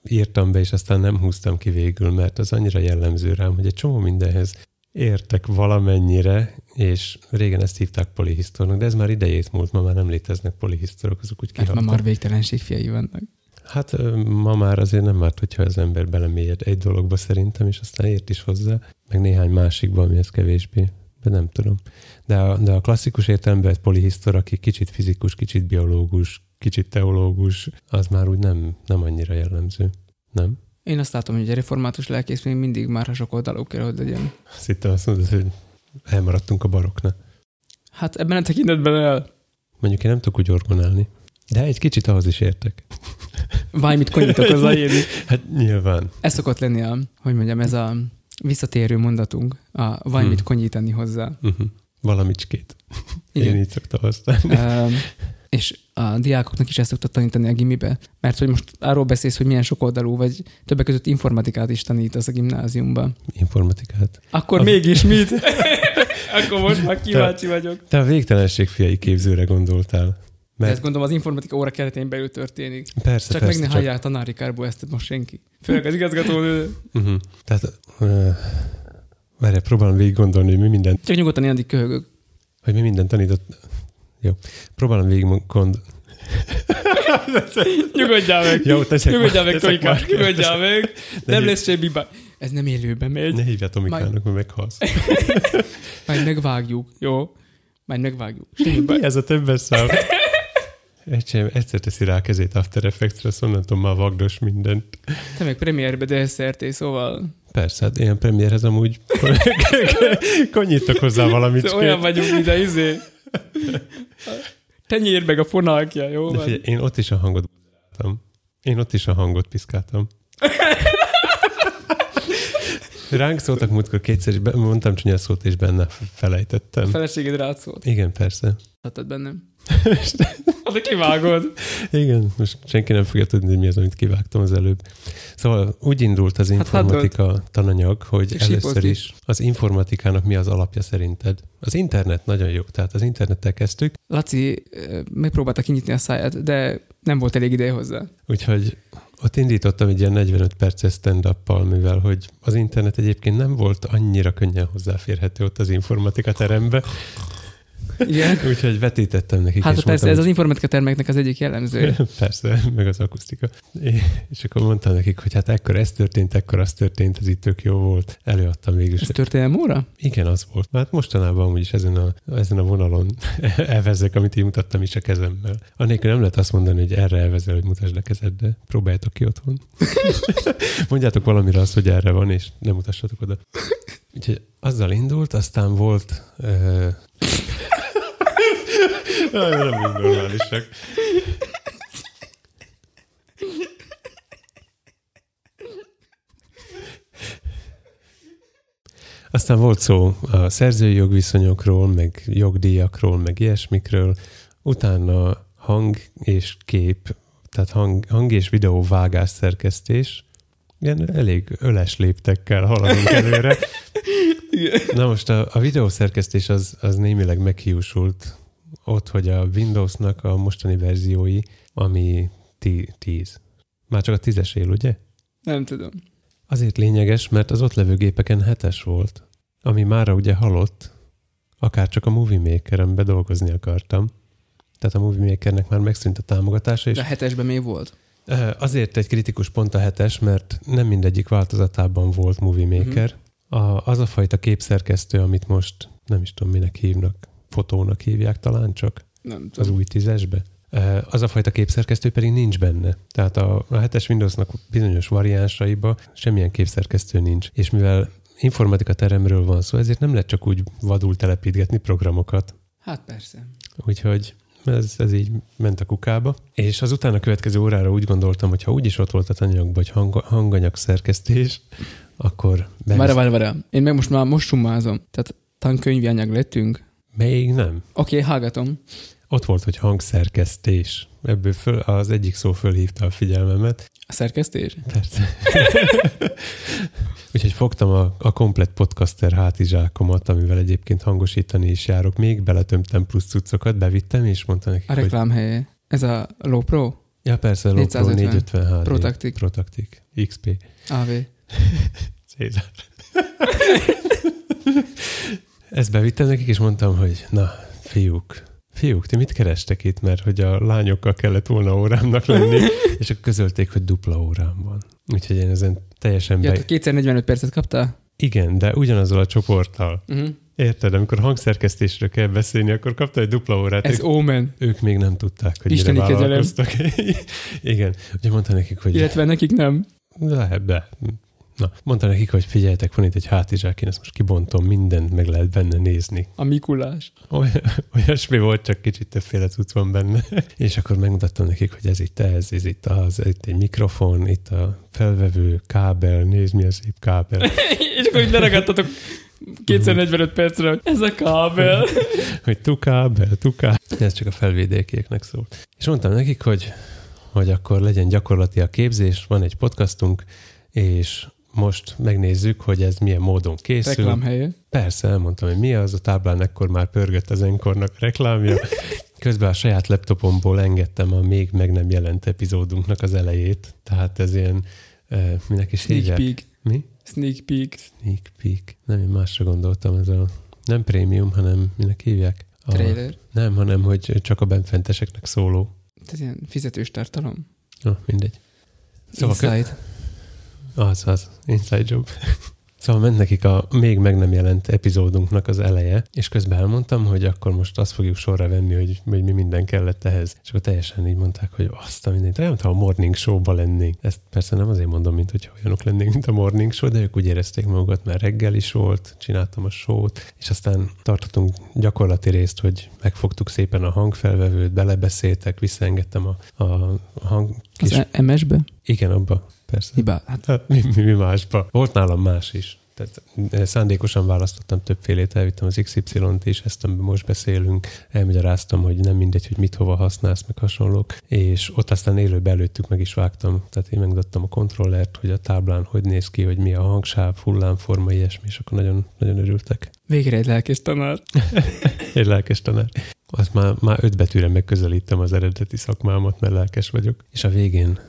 A: írtam be, és aztán nem húztam ki végül, mert az annyira jellemző rám, hogy egy csomó mindenhez értek valamennyire, és régen ezt hívták polihisztornak, de ez már idejét múlt, ma már nem léteznek polihisztorok, azok úgy kihaltak.
B: Hát ma már végtelenség fiai vannak.
A: Hát ma már azért nem várt, hogyha az ember belemélyed egy dologba szerintem, és aztán ért is hozzá, meg néhány másikban, ami ez kevésbé de nem tudom. De a, de a klasszikus értelemben egy polihisztor, aki kicsit fizikus, kicsit biológus, kicsit teológus, az már úgy nem, nem annyira jellemző. Nem?
B: Én azt látom, hogy a református lelkész még mindig már sok oldalú kell, hogy legyen.
A: Azt hittem azt mondod, hogy elmaradtunk a barokna.
B: Hát ebben a tekintetben el.
A: Mondjuk én nem tudok úgy orgonálni. De egy kicsit ahhoz is értek.
B: Valamit konyítok az *laughs* írni.
A: Hát nyilván.
B: Ez szokott lenni a, hogy mondjam, ez a visszatérő mondatunk, a valamit hmm. konyítani hozzá.
A: Uh-huh. Valamicskét. Igen. Én így szoktam használni. Um,
B: és a diákoknak is ezt szoktak tanítani a gimibe, mert hogy most arról beszélsz, hogy milyen sok oldalú, vagy többek között informatikát is tanítasz a gimnáziumban.
A: Informatikát?
B: Akkor a... mégis mit? *laughs* Akkor most már kíváncsi te, vagyok.
A: Te a végtelenség fiai képzőre gondoltál.
B: Mert... ezt gondolom az informatika óra keretén belül történik.
A: Persze,
B: Csak
A: persze,
B: meg ne csak... hallják tanári kárból ezt most senki. Főleg az igazgatónő.
A: uh-huh. Tehát, uh, várjál, próbálom végig gondolni, hogy mi minden...
B: Csak nyugodtan én addig köhögök.
A: Hogy mi minden tanított... Jó. Próbálom végig gond... *laughs*
B: Nyugodjál meg!
A: Jó, teszek
B: Nyugodjál meg, Tolika! Nyugodjál meg! Nem lesz semmi baj. Ez nem élőben megy.
A: Ne hívj Tomikának, mert meghalsz. *laughs*
B: Majd megvágjuk, jó? Majd megvágjuk.
A: Mi ez a többes szám? *laughs* Egyszer, egyszer teszi rá a kezét After Effects-re, azt onnantól már vagdos mindent.
B: Te meg premierbe DSRT, szóval...
A: Persze, hát ilyen premierhez amúgy *laughs* konyítok hozzá valamit.
B: Szóval olyan vagyunk ide, izé. Tenyér meg a fonalkja, jó?
A: De figyelj, én ott is a hangot piszkáltam. Én ott is a hangot piszkáltam. *laughs* Ránk szóltak múltkor kétszer, és mondtam csúnya szót, és benne felejtettem. A
B: feleséged rád szólt?
A: Igen, persze.
B: Hattad bennem? *laughs* Azért kivágod.
A: Igen, most senki nem fogja tudni, mi az, amit kivágtam az előbb. Szóval úgy indult az
B: Hát
A: informatika tananyag, hogy először is az informatikának mi az alapja szerinted? Az internet nagyon jó, tehát az internettel kezdtük,
B: Laci megpróbálta kinyitni a száját, de nem volt elég ideje hozzá.
A: úgyhogy ott indítottam egy ilyen 45 perces stand mivel hogy az internet egyébként nem volt annyira könnyen hozzáférhető ott az informatika terembe,
B: Igen. *laughs*
A: úgyhogy vetítettem nekik.
B: Hát
A: és
B: persze,
A: mondtam,
B: ez az informatika terméknek az egyik jellemzője. *laughs*
A: Persze, meg az akusztika. És akkor mondtam nekik, hogy hát ekkor ez történt, ekkor az történt, ez itt tök jó volt. Előadtam végül.
B: Ez történelem óra?
A: Igen, az volt. Hát mostanában amúgy is ezen a, ezen a vonalon *laughs* elvezek, amit én mutattam is a kezemmel. Annélkül nem lehet azt mondani, hogy erre elvezel, hogy mutasd a kezed, de próbáljátok ki otthon. Mondjátok valamire azt, hogy erre van, és nem mutassatok oda. Úgyhogy azzal indult, aztán volt... Uh... Nem normálisak. Aztán volt szó a szerzői jogviszonyokról, meg jogdíjakról, meg ilyesmikről. Utána hang és kép, tehát hang, hang és videó vágás szerkesztés. Ilyen elég öles léptekkel haladunk előre. Na most a, a videószerkesztés az, az némileg meghiúsult ott, hogy a Windowsnak a mostani verziói, ami 10. Már csak a tízes él, ugye?
B: Nem tudom.
A: Azért lényeges, mert az ott levő gépeken hetes volt, ami mára ugye halott, akár csak a Movie Maker-en bedolgozni akartam. Tehát a Movie Makernek már megszűnt a támogatása, és
B: De a hetesben még volt.
A: Azért egy kritikus pont a hetes, mert nem mindegyik változatában volt Movie Maker. A, az a fajta képszerkesztő, amit most nem is tudom minek hívnak, fotónak hívják talán csak
B: Nem
A: az
B: tudom.
A: új tízesbe. Az a fajta képszerkesztő pedig nincs benne. Tehát a, a hetes Windowsnak bizonyos variánsaiba semmilyen képszerkesztő nincs. És mivel informatika teremről van szó, ezért nem lehet csak úgy vadul telepítgetni programokat.
B: Hát persze.
A: Úgyhogy ez, ez így ment a kukába. És az utána következő órára úgy gondoltam, hogy ha úgyis ott volt a tananyagban, hogy hang, hanganyag szerkesztés, akkor
B: Várj, várj, várj. Én meg most már most summázom. Tehát tankönyvi anyag lettünk.
A: Még nem.
B: Oké, okay, hallgatom.
A: Ott volt, hogy hangszerkesztés. Ebből föl, az egyik szó fölhívta a figyelmemet.
B: A szerkesztés?
A: Persze. *laughs* Úgyhogy fogtam a, a komplet podcaster hátizsákomat, amivel egyébként hangosítani is járok. Még beletömtem plusz cuccokat, bevittem, és mondta nekik,
B: A
A: hogy...
B: reklám helye. Ez a Low Pro?
A: Ja, persze, Low Pro
B: 450.
A: 450 HD.
B: Protactic.
A: Protactic. XP.
B: AV. *laughs*
A: Cézár. *laughs* Ezt bevittem nekik, és mondtam, hogy na, fiúk, fiúk, ti mit kerestek itt? Mert hogy a lányokkal kellett volna órámnak lenni, *laughs* és akkor közölték, hogy dupla órám van. Úgyhogy én ezen teljesen
B: Ja,
A: be...
B: te kétszer 45 percet kaptál?
A: Igen, de ugyanazzal a csoporttal.
B: Uh-huh.
A: Érted, amikor hangszerkesztésről kell beszélni, akkor kapta egy dupla órát.
B: Ez
A: ők,
B: Omen.
A: ők még nem tudták, hogy
B: Isteni
A: mire vállalkoztak. *laughs* Igen, ugye mondta nekik, hogy
B: Illetve nekik nem.
A: Lehet, de. Na, mondta nekik, hogy figyeljetek, van itt egy hátizsák, én ezt most kibontom, mindent meg lehet benne nézni.
B: A Mikulás.
A: Oly, olyasmi volt, csak kicsit többféle cucc van benne. *laughs* És akkor megmutattam nekik, hogy ez itt ez, ez itt az, itt egy mikrofon, itt a felvevő kábel, nézd mi a szép kábel. *laughs*
B: És akkor így leragadtatok kétszer 45 percre, hogy ez a kábel. *laughs*
A: hogy tu kábel, tu kábel. Ez csak a felvédékieknek szól. És mondtam nekik, hogy, hogy akkor legyen gyakorlati a képzés, van egy podcastunk, és most megnézzük, hogy ez milyen módon készül.
B: Reklám helye.
A: Persze, elmondtam, hogy mi az, a táblán ekkor már pörgött az enkornak reklámja. Közben a saját laptopomból engedtem a még meg nem jelent epizódunknak az elejét. Tehát ez ilyen, uh, minek is
B: Sneak
A: hívják?
B: peek.
A: Mi?
B: Sneak peek.
A: Sneak peek. Nem, én másra gondoltam, ez a nem prémium, hanem minek hívják? A,
B: Trailer.
A: nem, hanem hogy csak a benfenteseknek szóló.
B: Ez ilyen fizetős tartalom.
A: Oh, mindegy. Szóval kö-
B: Inside.
A: Az, az. Inside job. Szóval ment nekik a még meg nem jelent epizódunknak az eleje, és közben elmondtam, hogy akkor most azt fogjuk sorra venni, hogy, hogy mi minden kellett ehhez. És akkor teljesen így mondták, hogy azt a mindent, mintha a morning show-ba lennénk. Ezt persze nem azért mondom, mint hogy olyanok lennénk, mint a morning show, de ők úgy érezték magukat, mert reggel is volt, csináltam a show-t, és aztán tartottunk gyakorlati részt, hogy megfogtuk szépen a hangfelvevőt, belebeszéltek, visszaengedtem a, a hang... Kis...
B: Az MS-be?
A: Igen, abba, persze.
B: Hibá. Hát
A: Hát mi, mi, mi másba? Volt nálam más is. Tehát eh, szándékosan választottam többfélét, elvittem az XY-t is, ezt amiben most beszélünk, elmagyaráztam, hogy nem mindegy, hogy mit hova használsz, meg hasonlók, és ott aztán élőbe előttük meg is vágtam, tehát én megmutattam a kontrollert, hogy a táblán hogy néz ki, hogy mi a hangsáv, hullámforma, ilyesmi, és akkor nagyon, nagyon örültek.
B: Végre egy lelkes tanár. *laughs*
A: egy lelkes tanár. Azt már, már öt betűre megközelítem az eredeti szakmámat, mert lelkes vagyok. És a végén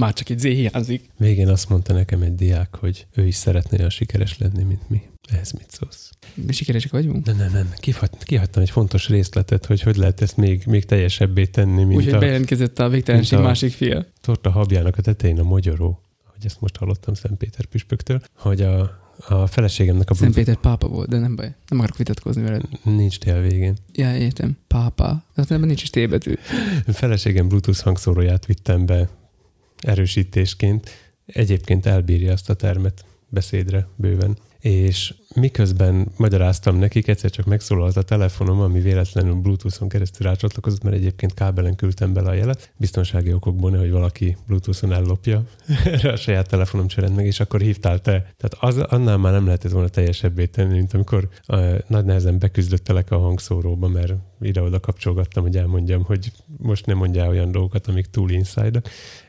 B: már csak egy Z hiányzik.
A: Végén azt mondta nekem egy diák, hogy ő is szeretné olyan sikeres lenni, mint mi. Ehhez mit szólsz?
B: Mi sikeresek vagyunk?
A: Nem, nem, nem. Kihagy, kihagytam egy fontos részletet, hogy hogy lehet ezt még, még teljesebbé tenni, mint
B: Úgyhogy bejelentkezett a végtelenség a másik fia.
A: Torta habjának a tetején a magyaró, hogy ezt most hallottam Szent Péter püspöktől, hogy a, a feleségemnek a...
B: Szent Péter pápa volt, de nem baj. Nem akarok vitatkozni veled.
A: Nincs tél végén.
B: Ja, értem. Pápa. De nem nincs is tébetű.
A: Feleségem Bluetooth hangszóróját vittem be erősítésként egyébként elbírja azt a termet beszédre bőven. És miközben magyaráztam nekik, egyszer csak megszólalt a telefonom, ami véletlenül Bluetooth-on keresztül rácsatlakozott, mert egyébként kábelen küldtem bele a jelet. Biztonsági okokból, hogy valaki Bluetooth-on ellopja. Erre *laughs* a saját telefonom cserélt meg, és akkor hívtál te. Tehát az, annál már nem lehetett volna teljesebbé tenni, mint amikor a, nagy nehezen beküzdöttelek a hangszóróba, mert ide-oda kapcsolgattam, hogy elmondjam, hogy most nem mondjál olyan dolgokat, amik túl inside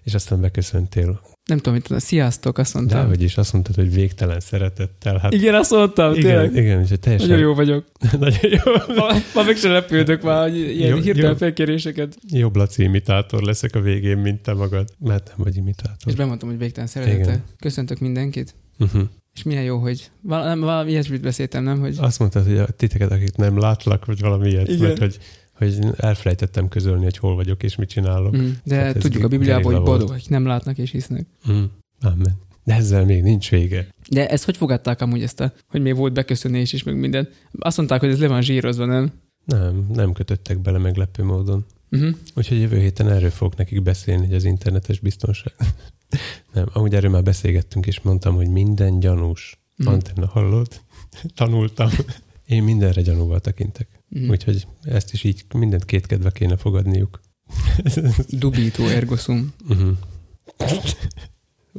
A: és aztán beköszöntél
B: nem tudom, mit tudom, sziasztok, azt mondtam.
A: hogy is, azt mondtad, hogy végtelen szeretettel.
B: Hát, igen, azt mondtam,
A: igen, tényleg. Igen, és teljesen...
B: Nagyon jó vagyok. *laughs* Nagyon jó. ma, ma meg sem lepődök már, hogy ilyen jó, hirtelen felkéréseket.
A: Jobb Laci imitátor leszek a végén, mint te magad. Mert nem vagy imitátor.
B: És bemondtam, hogy végtelen szeretettel. Köszöntök mindenkit. Uh-huh. És milyen jó, hogy val- nem, valami ilyesmit beszéltem, nem? Hogy...
A: Azt mondtad, hogy a titeket, akik nem látlak, vagy valami ilyet, Igen. mert hogy hogy elfelejtettem közölni, hogy hol vagyok és mit csinálok. Mm,
B: de hát tudjuk a Bibliában, hogy boldog, akik nem látnak és hisznek. Mm,
A: amen. De ezzel még nincs vége.
B: De ezt hogy fogadták amúgy ezt a, hogy még volt beköszönés és meg minden? Azt mondták, hogy ez le van zsírozva, nem?
A: Nem, nem kötöttek bele meglepő módon. Uh-huh. Úgyhogy jövő héten erről fogok nekik beszélni, hogy az internetes biztonság. *laughs* nem, amúgy erről már beszélgettünk, és mondtam, hogy minden gyanús. Uh-huh. Antenna, hallod? *laughs* Tanultam. Én mindenre gyanúval tekintek. Mm. Úgyhogy ezt is így mindent kétkedve kéne fogadniuk. *laughs*
B: Dubító ergo sum. Uh-huh.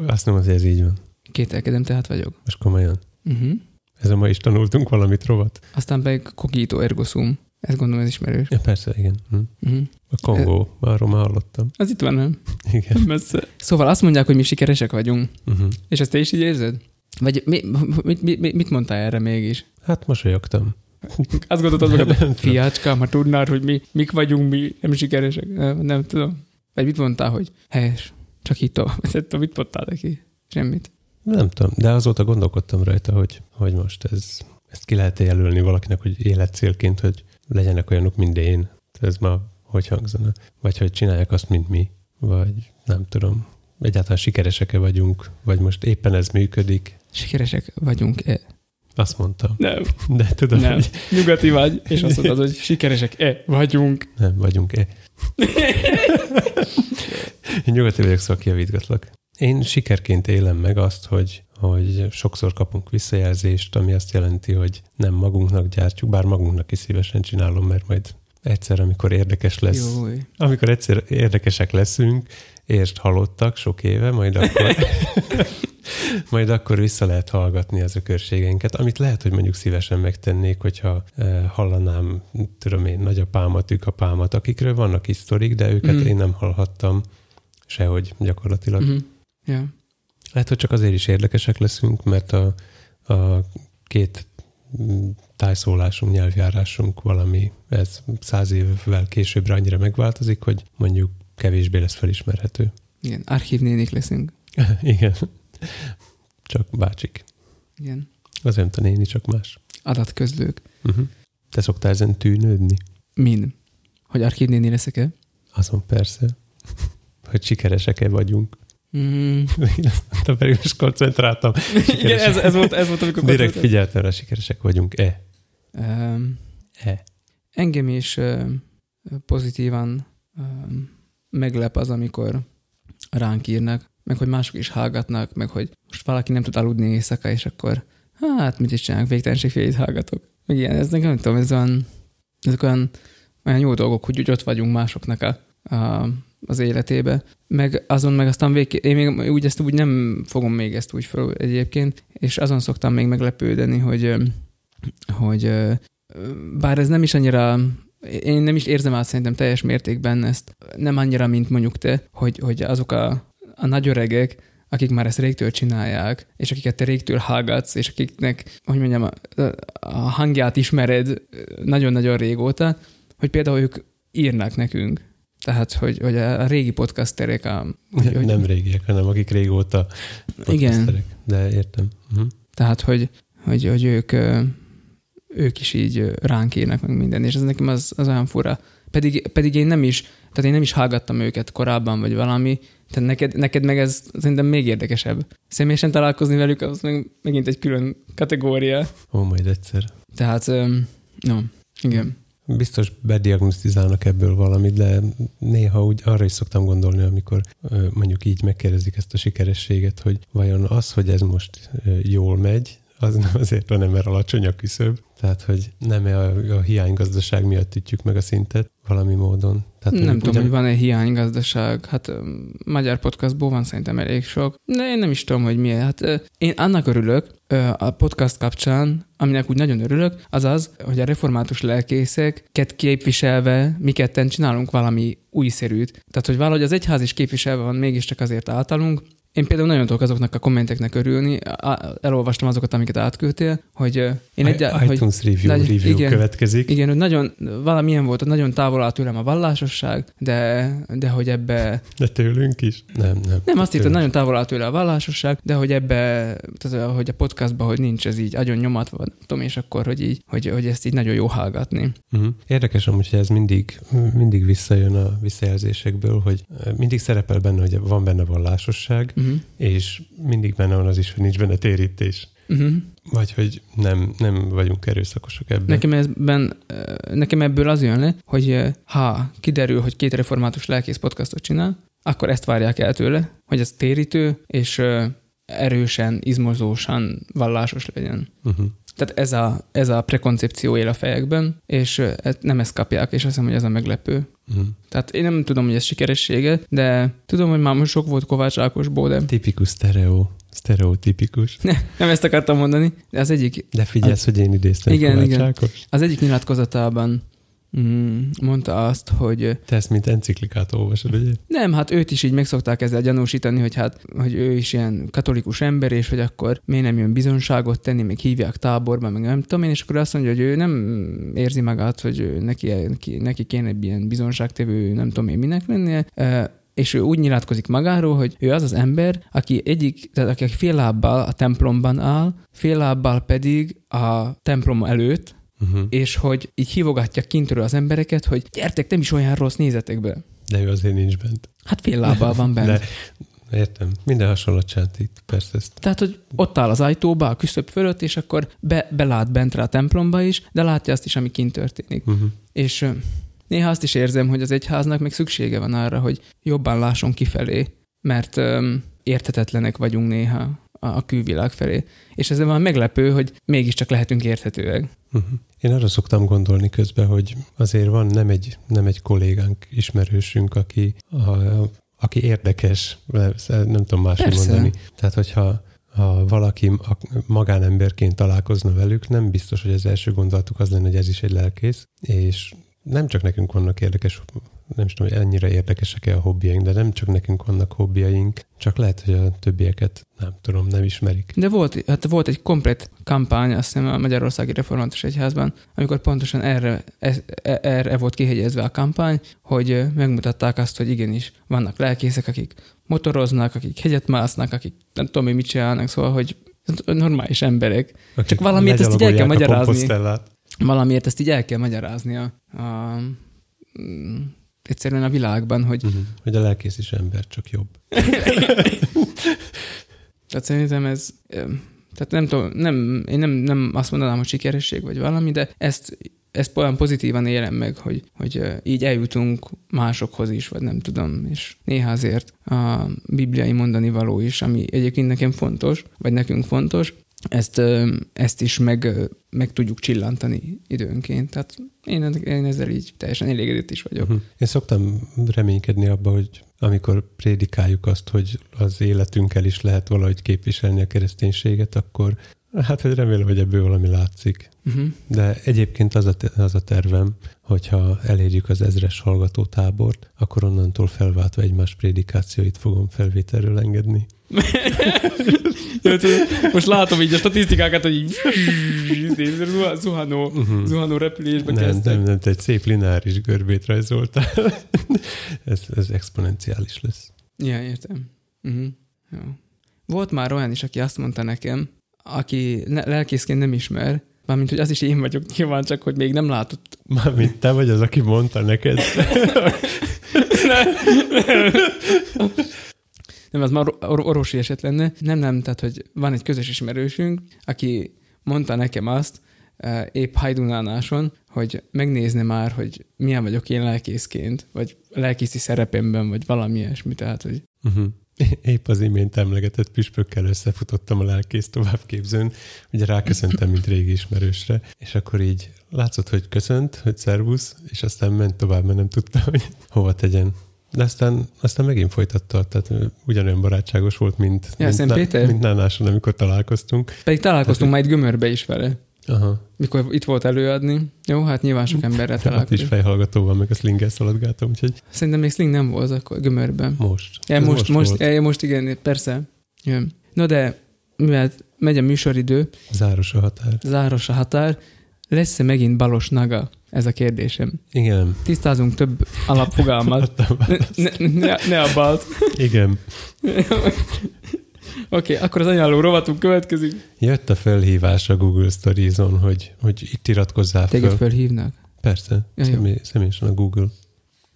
A: Azt nem, hogy ez így van.
B: Kételkedem, tehát vagyok.
A: Most komolyan. Uh-huh. Ezen ma is tanultunk valamit rovat.
B: Aztán pedig cogito ergo sum. Ezt gondolom, ez ismerős.
A: Ja, persze, igen. Hm. Uh-huh. A Kongó, e... arról már hallottam.
B: Az itt van, nem?
A: Igen. *laughs*
B: Messze. Szóval azt mondják, hogy mi sikeresek vagyunk. Uh-huh. És ezt te is így érzed? Vagy mi, mit, mit, mit mondtál erre mégis?
A: Hát mosolyogtam.
B: Azt gondoltad hogy fiácskám, ha tudnád, hogy mi, mik vagyunk, mi nem sikeresek. Nem, nem tudom. Vagy mit mondtál, hogy helyes, csak itt tovább. *laughs* Mit mondtál neki? Semmit.
A: Nem tudom, de azóta gondolkodtam rajta, hogy, hogy most ez, ezt ki lehet jelölni valakinek, hogy életcélként, hogy legyenek olyanok, mint én. Ez ma hogy hangzana? Vagy hogy csinálják azt, mint mi. Vagy nem tudom. Egyáltalán sikeresek-e vagyunk, vagy most éppen ez működik.
B: Sikeresek vagyunk-e?
A: Azt mondtam.
B: Nem.
A: De tudom,
B: nem. hogy... Nyugati vagy, és azt mondod, hogy sikeresek-e vagyunk.
A: Nem, vagyunk-e. Én nyugati vagyok, szóval kiavítgatlak. Én sikerként élem meg azt, hogy, hogy sokszor kapunk visszajelzést, ami azt jelenti, hogy nem magunknak gyártjuk, bár magunknak is szívesen csinálom, mert majd egyszer, amikor érdekes lesz, Jó. amikor egyszer érdekesek leszünk, érst halottak sok éve, majd akkor *laughs* majd akkor vissza lehet hallgatni az ökörségeinket, amit lehet, hogy mondjuk szívesen megtennék, hogyha eh, hallanám, tudom én, nagyapámat, ükapámat, akikről vannak historik, de őket mm. én nem hallhattam sehogy gyakorlatilag. Mm-hmm.
B: Yeah.
A: Lehet, hogy csak azért is érdekesek leszünk, mert a, a két tájszólásunk, nyelvjárásunk valami, ez száz évvel későbbre annyira megváltozik, hogy mondjuk kevésbé lesz felismerhető.
B: Igen, archívnénik leszünk. *laughs*
A: Igen. Csak bácsik.
B: Igen.
A: Az nem a néni, csak más.
B: Adatközlők.
A: Uh-huh. Te szoktál ezen tűnődni?
B: Min? Hogy archívnéni leszek-e?
A: Azon persze. *laughs* Hogy sikeresek-e vagyunk. Mm. *laughs* Te pedig most koncentráltam. *laughs*
B: Igen, ez, ez, volt, ez volt, amikor
A: Direkt figyeltem rá, sikeresek vagyunk-e?
B: Um,
A: e.
B: Engem is uh, pozitívan uh, meglep az, amikor ránk írnak, meg hogy mások is hallgatnak, meg hogy most valaki nem tud aludni éjszaka, és akkor hát mit is csinálok, végtelenség félét hallgatok. Meg ilyen, ez nekem nem tudom, ez olyan, ezek olyan, olyan jó dolgok, hogy úgy ott vagyunk másoknak a, a az életébe, meg azon meg aztán végké, én még úgy ezt úgy nem fogom még ezt úgy fel egyébként, és azon szoktam még meglepődeni, hogy, hogy bár ez nem is annyira én nem is érzem át szerintem teljes mértékben ezt, nem annyira, mint mondjuk te, hogy, hogy azok a, a nagy öregek, akik már ezt régtől csinálják, és akiket te régtől hallgatsz, és akiknek, hogy mondjam, a, hangját ismered nagyon-nagyon régóta, hogy például ők írnak nekünk. Tehát, hogy, hogy a régi podcasterek... A, hogy,
A: hogy, nem régiek, hanem akik régóta
B: Igen.
A: De értem. Uh-huh.
B: Tehát, hogy, hogy, hogy ők, ők is így ránk írnak meg minden, és ez nekem az, az olyan fura. Pedig, pedig én nem is, tehát én nem is hallgattam őket korábban, vagy valami, tehát neked, neked meg ez szerintem még érdekesebb. Személyesen találkozni velük, az meg megint egy külön kategória.
A: Ó, majd egyszer.
B: Tehát, no, igen.
A: Biztos bediagnosztizálnak ebből valamit, de néha úgy arra is szoktam gondolni, amikor mondjuk így megkérdezik ezt a sikerességet, hogy vajon az, hogy ez most jól megy, az nem azért, hanem mert alacsony a küszöb, tehát, hogy nem a, a hiánygazdaság miatt ütjük meg a szintet valami módon. Tehát
B: nem tudom, ugyan... hogy van-e hiánygazdaság. Hát magyar podcastból van szerintem elég sok. De én nem is tudom, hogy miért. Hát én annak örülök a podcast kapcsán, aminek úgy nagyon örülök, az az, hogy a református lelkészeket képviselve mi ketten csinálunk valami újszerűt. Tehát, hogy valahogy az egyház is képviselve van mégiscsak azért általunk, én például nagyon tudok azoknak a kommenteknek örülni. Elolvastam azokat, amiket átküldtél, hogy én
A: egy... iTunes hogy, review, nagy, review igen, következik.
B: Igen, hogy nagyon, valamilyen volt, nagyon távol áll tőlem a vallásosság, de, de hogy ebbe...
A: De tőlünk is? Nem, nem.
B: Nem, azt hittem, nagyon távol áll tőle a vallásosság, de hogy ebbe, tehát, hogy a podcastban, hogy nincs ez így agyon nyomatva, tudom, és akkor, hogy így, hogy, hogy ezt így nagyon jó hallgatni.
A: Uh-huh. Érdekes amúgy, hogy ez mindig, mindig visszajön a visszajelzésekből, hogy mindig szerepel benne, hogy van benne vallásosság, uh-huh. és mindig benne van az is, hogy nincs benne térítés. Uh-huh. Vagy hogy nem, nem vagyunk erőszakosak ebben.
B: Nekem, ezben, nekem ebből az jön le, hogy ha kiderül, hogy két református lelkész podcastot csinál, akkor ezt várják el tőle, hogy ez térítő, és erősen, izmozósan vallásos legyen. Uh-huh. Tehát ez a, ez a prekoncepció él a fejekben, és nem ezt kapják, és azt hiszem, hogy ez a meglepő. Uh-huh. Tehát én nem tudom, hogy ez sikeressége, de tudom, hogy már most sok volt Kovács Ákosból, de...
A: Tipikus sztereó. Sztereotipikus.
B: Ne, nem ezt akartam mondani, de az egyik...
A: De figyelsz, az, hogy én idéztem igen, Kovács igen. Ákos.
B: Az egyik nyilatkozatában Mm, mondta azt, hogy...
A: Te ezt mint enciklikát olvasod, ugye?
B: Nem, hát őt is így meg szokták ezzel gyanúsítani, hogy hát, hogy ő is ilyen katolikus ember, és hogy akkor miért nem jön bizonságot tenni, még hívják táborba, meg nem tudom én, és akkor azt mondja, hogy ő nem érzi magát, hogy neki, neki, neki kéne ilyen bizonságtevő, nem tudom én minek lennie, és ő úgy nyilatkozik magáról, hogy ő az az ember, aki egyik, tehát aki fél lábbal a templomban áll, fél lábbal pedig a templom előtt, uh-huh. és hogy így hívogatja kintről az embereket, hogy gyertek, nem is olyan rossz, nézetek be.
A: De ő azért nincs bent.
B: Hát fél lábbal van bent. *laughs*
A: De, értem. Minden hasonlat itt, persze ezt.
B: Tehát, hogy ott áll az ajtóba, a küszöb fölött, és akkor be, belát bentre a templomba is, de látja azt is, ami kint történik. Uh-huh. És néha azt is érzem, hogy az egyháznak még szüksége van arra, hogy jobban lásson kifelé, mert öm, értetetlenek vagyunk néha a külvilág felé. És ez van meglepő, hogy mégiscsak lehetünk érthetőek. Uh-huh.
A: Én arra szoktam gondolni közben, hogy azért van nem egy, nem egy kollégánk, ismerősünk, aki, a, aki érdekes, nem tudom máshogy mondani. Tehát, hogyha ha valaki magánemberként találkozna velük, nem biztos, hogy az első gondolatuk az lenne, hogy ez is egy lelkész, és nem csak nekünk vannak érdekes nem is tudom, hogy ennyire érdekesek-e a hobbiaink, de nem csak nekünk vannak hobbiaink, csak lehet, hogy a többieket nem tudom, nem ismerik.
B: De volt, hát volt egy komplet kampány, azt hiszem a Magyarországi Református Egyházban, amikor pontosan erre, e, erre volt kihegyezve a kampány, hogy megmutatták azt, hogy igenis vannak lelkészek, akik motoroznak, akik hegyet másznak, akik nem tudom, hogy mit csinálnak, szóval, hogy normális emberek. Akik Csak valamiért ezt így el kell magyarázni. Valamiért ezt így el kell magyarázni a, a egyszerűen a világban, hogy... Uh-huh.
A: Hogy a lelkész is ember, csak jobb. *laughs*
B: tehát szerintem ez... Tehát nem tudom, nem, én nem, nem azt mondanám, hogy sikeresség vagy valami, de ezt, ezt olyan pozitívan élem meg, hogy, hogy így eljutunk másokhoz is, vagy nem tudom, és néha azért a bibliai mondani való is, ami egyébként nekem fontos, vagy nekünk fontos, ezt, ezt is meg, meg tudjuk csillantani időnként. Tehát én, én ezzel így teljesen elégedett is vagyok.
A: Uh-huh. Én szoktam reménykedni abba, hogy amikor prédikáljuk azt, hogy az életünkkel is lehet valahogy képviselni a kereszténységet, akkor hát hogy remélem, hogy ebből valami látszik.
B: Uh-huh.
A: De egyébként az a, az a tervem, hogyha elérjük az ezres hallgatótábort, akkor onnantól felváltva egymás prédikációit fogom felvételről engedni.
B: Tudod, Most látom így a statisztikákat, hogy így zuha- zuhanó,
A: Uh-huh.
B: zuhanó repülésbe
A: Nem,
B: kezdtek.
A: nem, nem, te egy szép lineáris görbét rajzoltál. *laughs* ez, ez exponenciális lesz.
B: Ja, értem. Uh-huh. Jó. Volt már olyan is, aki azt mondta nekem, aki ne, lelkészként nem ismer, mármint, hogy az is én vagyok nyilván, csak hogy még nem látott.
A: Mármint te vagy az, aki mondta neked. *laughs*
B: Nem, az már or- orvosi eset lenne. Nem, nem, tehát, hogy van egy közös ismerősünk, aki mondta nekem azt, eh, épp hajdunánáson, hogy megnézne már, hogy milyen vagyok én lelkészként, vagy lelkészi szerepemben, vagy valami ilyesmi, tehát, hogy
A: Uh-huh. *laughs* Épp az imént emlegetett püspökkel összefutottam a lelkész továbbképzőn, ugye ráköszöntem, mint régi ismerősre, és akkor így látszott, hogy köszönt, hogy szervusz, és aztán ment tovább, mert nem tudta, hogy hova tegyen. De aztán, aztán megint folytatta, tehát ugyanolyan barátságos volt, mint,
B: Ja,
A: mint,
B: Szent Péter?
A: mint Nánáson, amikor találkoztunk.
B: pedig találkoztunk már egy gömörbe is vele,
A: Aha,
B: mikor itt volt előadni. Jó, hát nyilván sok emberrel
A: ott is
B: találkozunk.
A: fejhallgatóval, meg a slinggel szaladgáltam, úgyhogy
B: Szerintem még sling nem volt akkor gömörben.
A: most.
B: Ja, most, most,
A: volt.
B: ja, most igen, persze. Jön. No de, mivel megy a műsoridő,
A: Záros a határ.
B: záros a határ, lesz-e megint balos naga? Ez a kérdésem.
A: Igen.
B: Tisztázunk több alapfogalmat. *laughs* Ne, ne, ne, a balt.
A: Igen. *laughs*
B: Oké, okay, akkor az ajánló rovatunk következik.
A: Jött a felhívás a Google Stories-on, hogy, hogy itt iratkozzál
B: Téged
A: föl.
B: fölhívnak?
A: Persze,
B: Ja,
A: személy, személyesen a Google.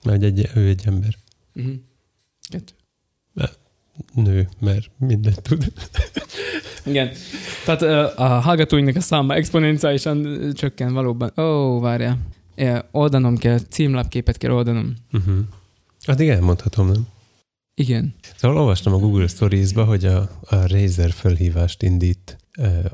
A: Mert egy, ő egy ember.
B: Uh-huh. Kettő.
A: Nő, mert mindent tud.
B: Igen. Tehát a hallgatóinknak a száma exponenciálisan csökken valóban. Ó, oh, várjál. É, oldanom kell, címlapképet kell oldanom.
A: Uh-huh. Addig elmondhatom, nem?
B: Igen.
A: Szóval olvastam a Google Stories-ba, hogy a, a Razer felhívást indít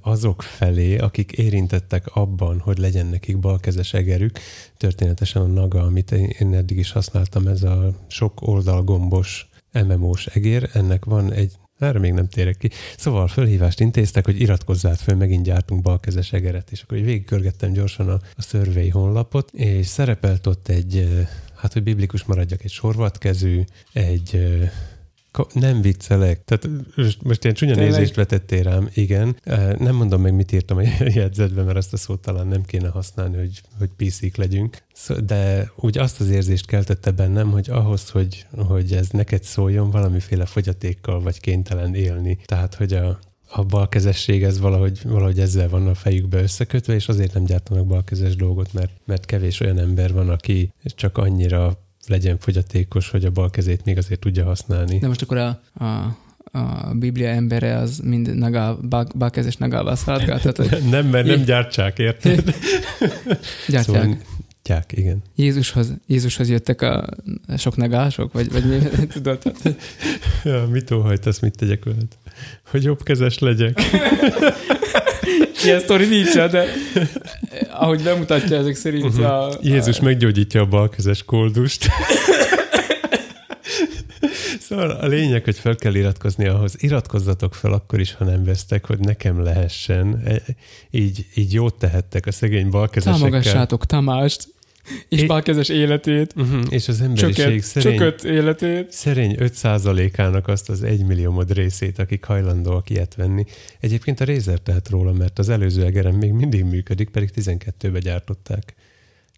A: azok felé, akik érintettek abban, hogy legyen nekik balkezes egerük. Történetesen a Naga, amit én eddig is használtam, ez a sok oldalgombos MMO-s egér, ennek van egy erre még nem térek ki. Szóval fölhívást intéztek, hogy iratkozzál föl, megint gyártunk balkezes egeret, és akkor végigkörgettem gyorsan a, a survey honlapot, és szerepelt ott egy, ö, hát hogy biblikus maradjak, egy sorvatkezű, egy Ka- Nem viccelek. Tehát most, ilyen csúnya
B: Tényleg?
A: nézést vetettél rám, igen. Nem mondom meg, mit írtam a *laughs* jegyzetben, mert azt a szót talán nem kéne használni, hogy, hogy PC-k legyünk. De úgy azt az érzést keltette bennem, hogy ahhoz, hogy, hogy ez neked szóljon, valamiféle fogyatékkal vagy kénytelen élni. Tehát, hogy a, a balkezesség ez valahogy, valahogy ezzel van a fejükbe összekötve, és azért nem gyártanak balkezes dolgot, mert, mert kevés olyan ember van, aki csak annyira legyen fogyatékos, hogy a bal kezét még azért tudja használni.
B: De most akkor a, a, a Biblia embere az mind nagá, bal, balkezes nagával szaladgál, tehát hogy *laughs*
A: Nem, mert nem gyártsák, érted? *laughs*
B: gyártják.
A: Szóval, gyák, igen.
B: Jézushoz, Jézushoz jöttek a sok nagások, vagy, vagy mi, *laughs* tudod?
A: Ja, mit óhajtasz, mit tegyek veled? Hogy jobbkezes legyek.
B: ilyen sztori nincs, de ahogy bemutatja ezek szerint
A: Uh-huh.
B: a,
A: Jézus
B: a,
A: meggyógyítja a balkezes koldust. Szóval a lényeg, hogy fel kell iratkozni ahhoz. Iratkozzatok fel akkor is, ha nem vesztek, hogy nekem lehessen. E- Így, így jót tehettek a szegény balkezesekkel.
B: támogassátok Tamást, és balkezes életét,
A: Uh-huh. És az emberiség
B: csökött,
A: szerény,
B: csökött életét.
A: szerény 5%-ának azt az 1 milliómod részét, akik hajlandóak ilyet venni. Egyébként a Razer tehet róla, mert az előző egerem még mindig működik, pedig 12-be gyártották.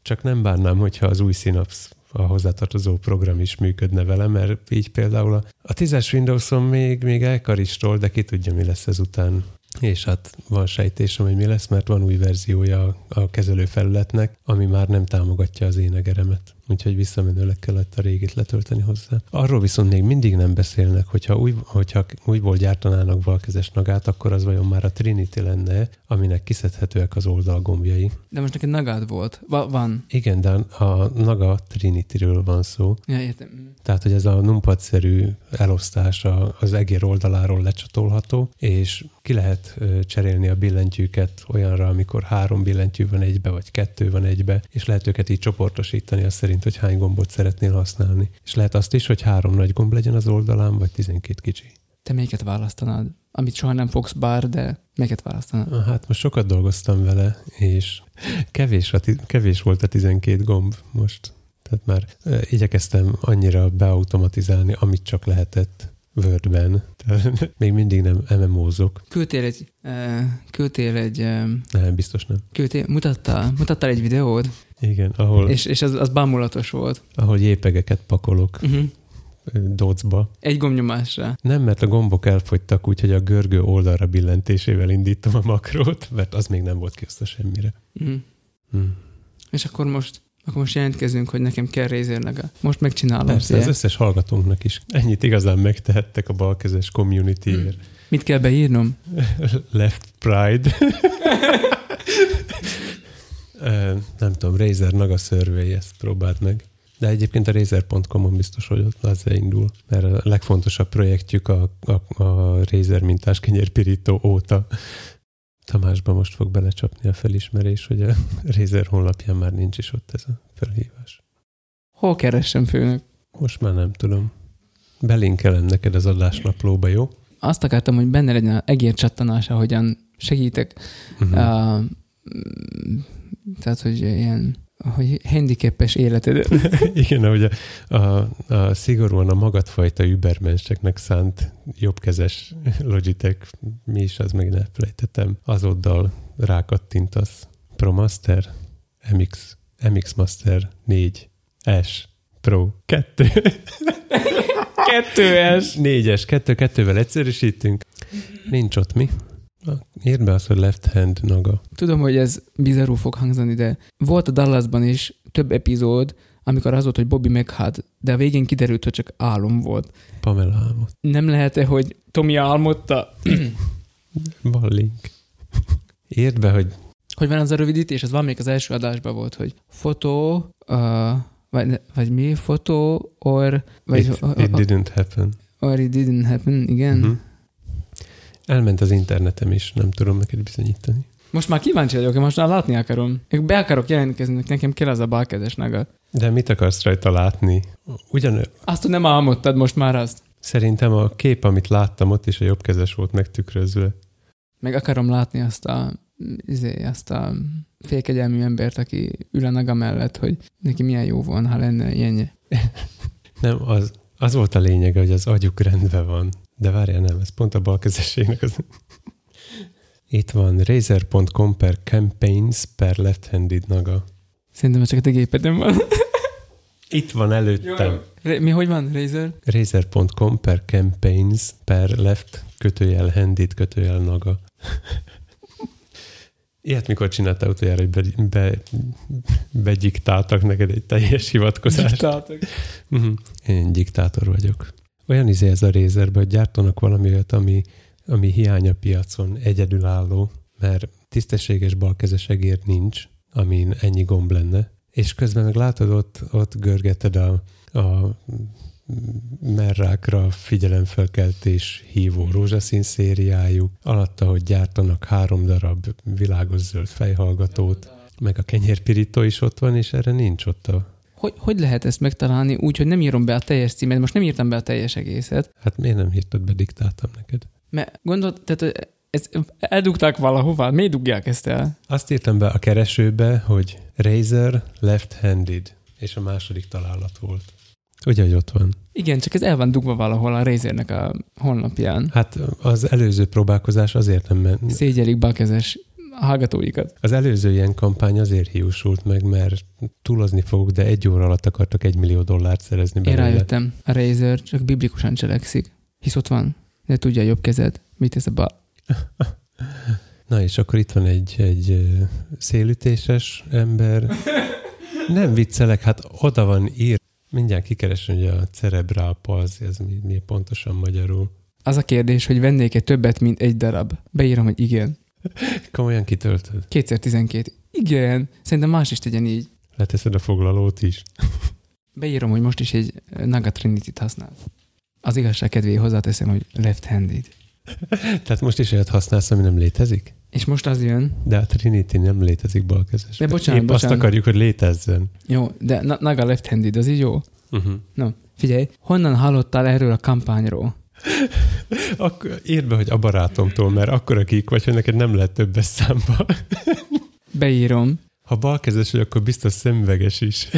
A: Csak nem bánnám, hogyha az új Synapse a hozzátartozó program is működne vele, mert így például a, a 10-es Windows-on még, még elkaristol, de ki tudja, mi lesz ezután. És hát van sejtésem, hogy mi lesz, mert van új verziója a, kezelőfelületnek, ami már nem támogatja az én egeremet. Úgyhogy visszamenőleg kellett a régit letölteni hozzá. Arról viszont még mindig nem beszélnek, hogyha, új, hogyha újból gyártanának balkezes nagát, akkor az vajon már a Trinity lenne, aminek kiszedhetőek az oldalgombjai.
B: De most neked nagád volt. Va- van.
A: Igen, de a Naga Trinity-ről van szó.
B: Ja, értem.
A: Tehát, hogy ez a numpad-szerű elosztás a- az egér oldaláról lecsatolható, és ki lehet cserélni a billentyűket olyanra, amikor három billentyű van egybe, vagy kettő van egybe, és lehet őket így csoportosítani azt szerint, hogy hány gombot szeretnél használni. És lehet azt is, hogy három nagy gomb legyen az oldalán, vagy 12 kicsi.
B: Te melyiket választanád? Amit soha nem fogsz bár, de melyiket választanád?
A: Ah, Hát most sokat dolgoztam vele, és kevés, a, kevés volt a 12 gomb most. Tehát már ö, igyekeztem annyira beautomatizálni, amit csak lehetett Wordben. Még mindig nem MMO-zok.
B: Küldtél egy, uh, küldtél egy, uh,
A: Nem, biztos nem.
B: küldtél, mutattál, mutattál egy videót,
A: Igen, ahol,
B: és, és az, az bámulatos volt.
A: ahol jépegeket pakolok
B: Uh-huh.
A: docba.
B: Egy gombnyomásra.
A: Nem, mert a gombok elfogytak, úgyhogy a görgő oldalra billentésével indítom a makrót, mert az még nem volt kész semmire.
B: Uh-huh.
A: Hm.
B: És akkor most, akkor most jelentkezünk, hogy nekem kell Razerleg. Most megcsinálom.
A: Persze, az
B: Szia.
A: összes hallgatónknak is. Ennyit igazán megtehettek a balkezes communityért.
B: Mit kell beírnom? *laughs*
A: Left Pride. *laughs* *laughs* Nem tudom, Razer Naga Survey, ezt próbáld meg. De egyébként a Razer.com-on biztos, hogy ott az indul, mert a legfontosabb projektjük a, a, a Razer mintás kenyérpirító óta. Tamásba most fog belecsapni a felismerés, hogy a *laughs* Razer honlapján már nincs is ott ez a felhívás.
B: Hol keressem főnök?
A: Most már nem tudom. Belinkelem neked az adásnaplóba, jó?
B: Azt akartam, hogy benne legyen az egér csattanása, hogyan segítek.
A: Uh-huh.
B: Uh, tehát, hogy ilyen hogy handicapes életed. *laughs*
A: Igen, ahogy a, a, szigorúan a magadfajta übermenseknek szánt jobbkezes Logitech, mi is az meg elfelejtettem, azoddal rákattintasz. ProMaster, MX, MX Master 4, S, Pro 2,
B: Kettőes.
A: 4-es, 2-2-vel egyszerűsítünk. Nincs ott mi. Írd be azt, hogy left hand naga.
B: Tudom, hogy ez bizarrú fog hangzani, de volt a Dallasban is több epizód, amikor az volt, hogy Bobby meghalt, de a végén kiderült, hogy csak álom volt.
A: Pamela álmod.
B: Nem lehet-e, hogy Tomi álmodta?
A: Van link. Írd be, hogy
B: Hogy van az a rövidítés? Az még az első adásban volt, hogy fotó, uh, vagy, vagy mi? Fotó, or, vagy,
A: it, it didn't happen.
B: or it didn't happen, igen.
A: Uh-huh. Elment az internetem is, nem tudom neked bizonyítani.
B: Most már kíváncsi vagyok, most már látni akarom. Én be akarok jelentkezni, nekem kell az a balkezes naga.
A: De mit akarsz rajta látni? Ugyan
B: Azt, hogy nem álmodtad most már azt.
A: szerintem a kép, amit láttam, ott is a jobbkezes volt megtükrözve.
B: Meg akarom látni azt a, izé, azt a félkegyelmű embert, aki ül a naga mellett, hogy neki milyen jó van, ha lenne ilyen.
A: Nem, az, az volt a lényege, hogy az agyuk rendben van. De várjál, nem, ez pont a balkezességnek az... Itt van razer.com per campaigns per left-handed naga.
B: Szerintem csak a te gépedem van.
A: Itt van előttem.
B: Re- Mi, hogy van, Razer?
A: Razer.com per campaigns per left kötőjel handed kötőjel naga. Ilyet mikor csináltál utoljára, hogy be, be, bediktáltak neked egy teljes hivatkozást?
B: Diktáltak.
A: Uh-huh. Én diktátor vagyok. Olyan izé ez a Razerben, hogy gyártanak valami olyat, ami, ami hiány a piacon, egyedülálló, mert tisztességes balkezes egér nincs, amin ennyi gomb lenne, és közben meg látod, ott, ott görgeted a, a merrákra figyelemfelkeltés hívó rózsaszín szériájuk, alatta, hogy gyártanak három darab világos zöld fejhallgatót, meg a kenyérpirító is ott van, és erre nincs ott a...
B: Hogy, hogy lehet ezt megtalálni úgy, hogy nem írom be a teljes címet? Most nem írtam be a teljes egészet,
A: Hát miért nem írtad be, diktáltam neked?
B: mert gondolt, tehát ezt eldugták valahová, miért dugják ezt el?
A: Azt írtam be a keresőbe, hogy Razer left-handed, és a második találat volt. Ugye, hogy ott van.
B: Igen, csak ez el van dugva valahol a Razernek a honlapján.
A: Hát az előző próbálkozás azért nem ment.
B: Szégyelik balkezes hallgatóikat.
A: Az előző ilyen kampány azért hiúsult meg, mert túlozni fogok, de egy óra alatt akartak egy millió dollárt szerezni
B: Én
A: belőle.
B: rájöttem, a Razer csak biblikusan cselekszik. Hisz ott van, de tudja a jobb kezed, mit tesz a bal. *laughs*
A: Na és akkor itt van egy, egy szélütéses ember, Nem viccelek, hát oda van ír. Mindjárt kikeresem, hogy a cerebrál palsy, ez mi, mi pontosan magyarul.
B: Az a kérdés, hogy vennék-e többet, mint egy darab. Beírom, hogy igen.
A: Komolyan kitöltöd.
B: Kétszer 12. Igen. Szerintem más is tegyen így.
A: Leteszed a foglalót is.
B: Beírom, hogy most is egy Naga Trinity-t használ. Az igazság kedvéért hozzáteszem, hogy left-handed. *laughs*
A: Tehát most is olyat használsz, ami nem létezik?
B: És most az jön,
A: De a Trinity nem létezik balkezes.
B: De bocsánat,
A: Épp
B: bocsánat.
A: azt akarjuk, hogy létezzen.
B: jó, de Na- Naga left-handed, az így jó?
A: Uh-huh.
B: No, figyelj, honnan hallottál erről a kampányról?
A: Akkor írd be, hogy a barátomtól, mert akkor akik vagy, hogy neked nem lehet többes számba.
B: Beírom.
A: Ha balkezes vagy, akkor biztos szemüveges is.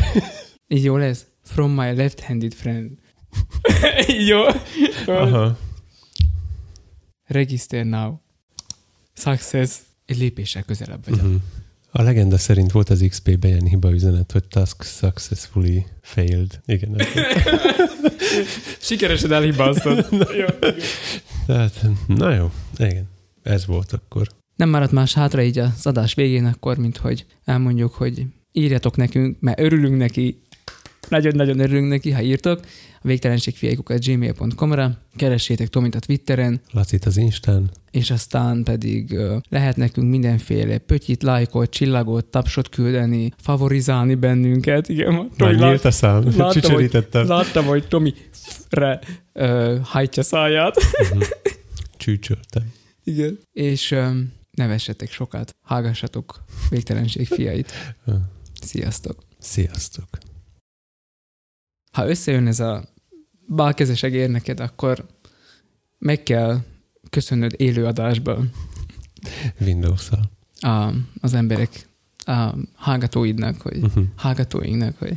B: Így jó lesz? From my left-handed friend. *laughs* jó?
A: Aha.
B: Register now. Success. Egy lépéssel közelebb vagyok.
A: Uh-huh. A legenda szerint volt az XP-ben ilyen hiba üzenet, hogy task successfully failed. Igen. *laughs*
B: Sikeresen elhibáztad. *laughs* jó.
A: Tehát, na jó, igen. Ez volt akkor.
B: Nem maradt más hátra így az adás végén akkor, mint hogy elmondjuk, hogy írjatok nekünk, mert örülünk neki, nagyon-nagyon örülünk neki, ha írtok, a végtelenségfiaikukat gmail.com-ra, keressétek Tomit a Twitteren,
A: Lacit az Instán.
B: és aztán pedig lehet nekünk mindenféle pötyit, lájkot, csillagot, tapsot küldeni, favorizálni bennünket. Igen,
A: Már nyílt a szám,
B: láttam, hogy-
A: csücsörítettem.
B: láttam, hogy Tomi re ö, hajtja száját.
A: Mhm. *laughs* Csücsöltem.
B: Igen. És ö, nevessetek sokat, hallgassatok végtelenség fiait. Sziasztok!
A: Sziasztok.
B: Ha összejön ez a bálkezeseg ér neked, akkor meg kell köszönnöd élőadásban
A: Windows-szal.
B: a, az emberek, a hallgatóidnak, hogy
A: Uh-huh.
B: hallgatóinknak, hogy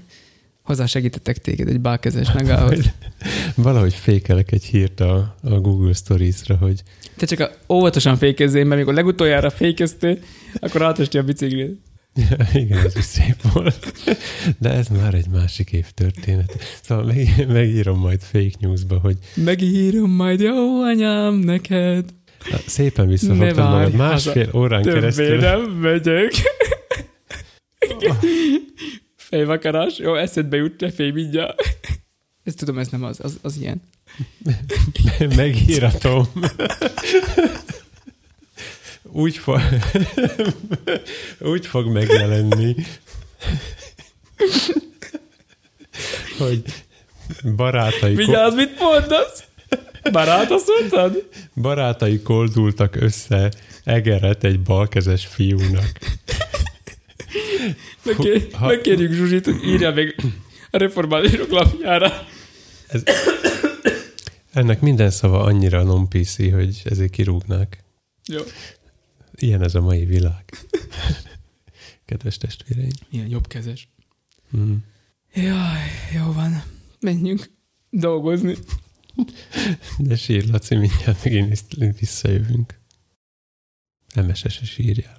B: hozzásegítettek téged egy bálkezes megához. *laughs*
A: Valahogy fékelek egy hírt a, a Google Stories-ra, hogy
B: Te csak a, óvatosan fékezzél, mert amikor legutoljára fékeztél, akkor átesti a biciklét.
A: Ja, *laughs* igen, ez is szép volt. De ez már egy másik év történet. Szóval meg, megírom majd fake newsba, hogy
B: Megírom majd, jó anyám, neked.
A: szépen
B: Ne
A: visszafogtad
B: várj
A: magad másfél órán
B: Többé
A: keresztül.
B: nem megyek. Fejvakarás. Jó, eszedbe jut, ne félj mindjárt. Ezt tudom, ez nem az, az, az ilyen. *laughs*
A: Megíratom. Úgy fog, *laughs* úgy fog megjelenni, hogy barátai,
B: Vigyázz, mit mondasz? Barát, azt mondtad?
A: barátai koldultak össze egeret egy balkezes fiúnak.
B: Megkér,
A: Ha-
B: megkérjük Zsuzsit, hogy írja meg a reformátorok lapjára.
A: Ez, ennek minden szava annyira non-PC, hogy ezért kirúgnák.
B: Jó.
A: Ilyen ez a mai világ. *laughs* Kedves testvéreim.
B: Ilyen jobbkezes.
A: Mm.
B: Jaj, jó van. Menjünk dolgozni.
A: De sír, Laci, mindjárt megint visszajövünk. MSS-es írjál.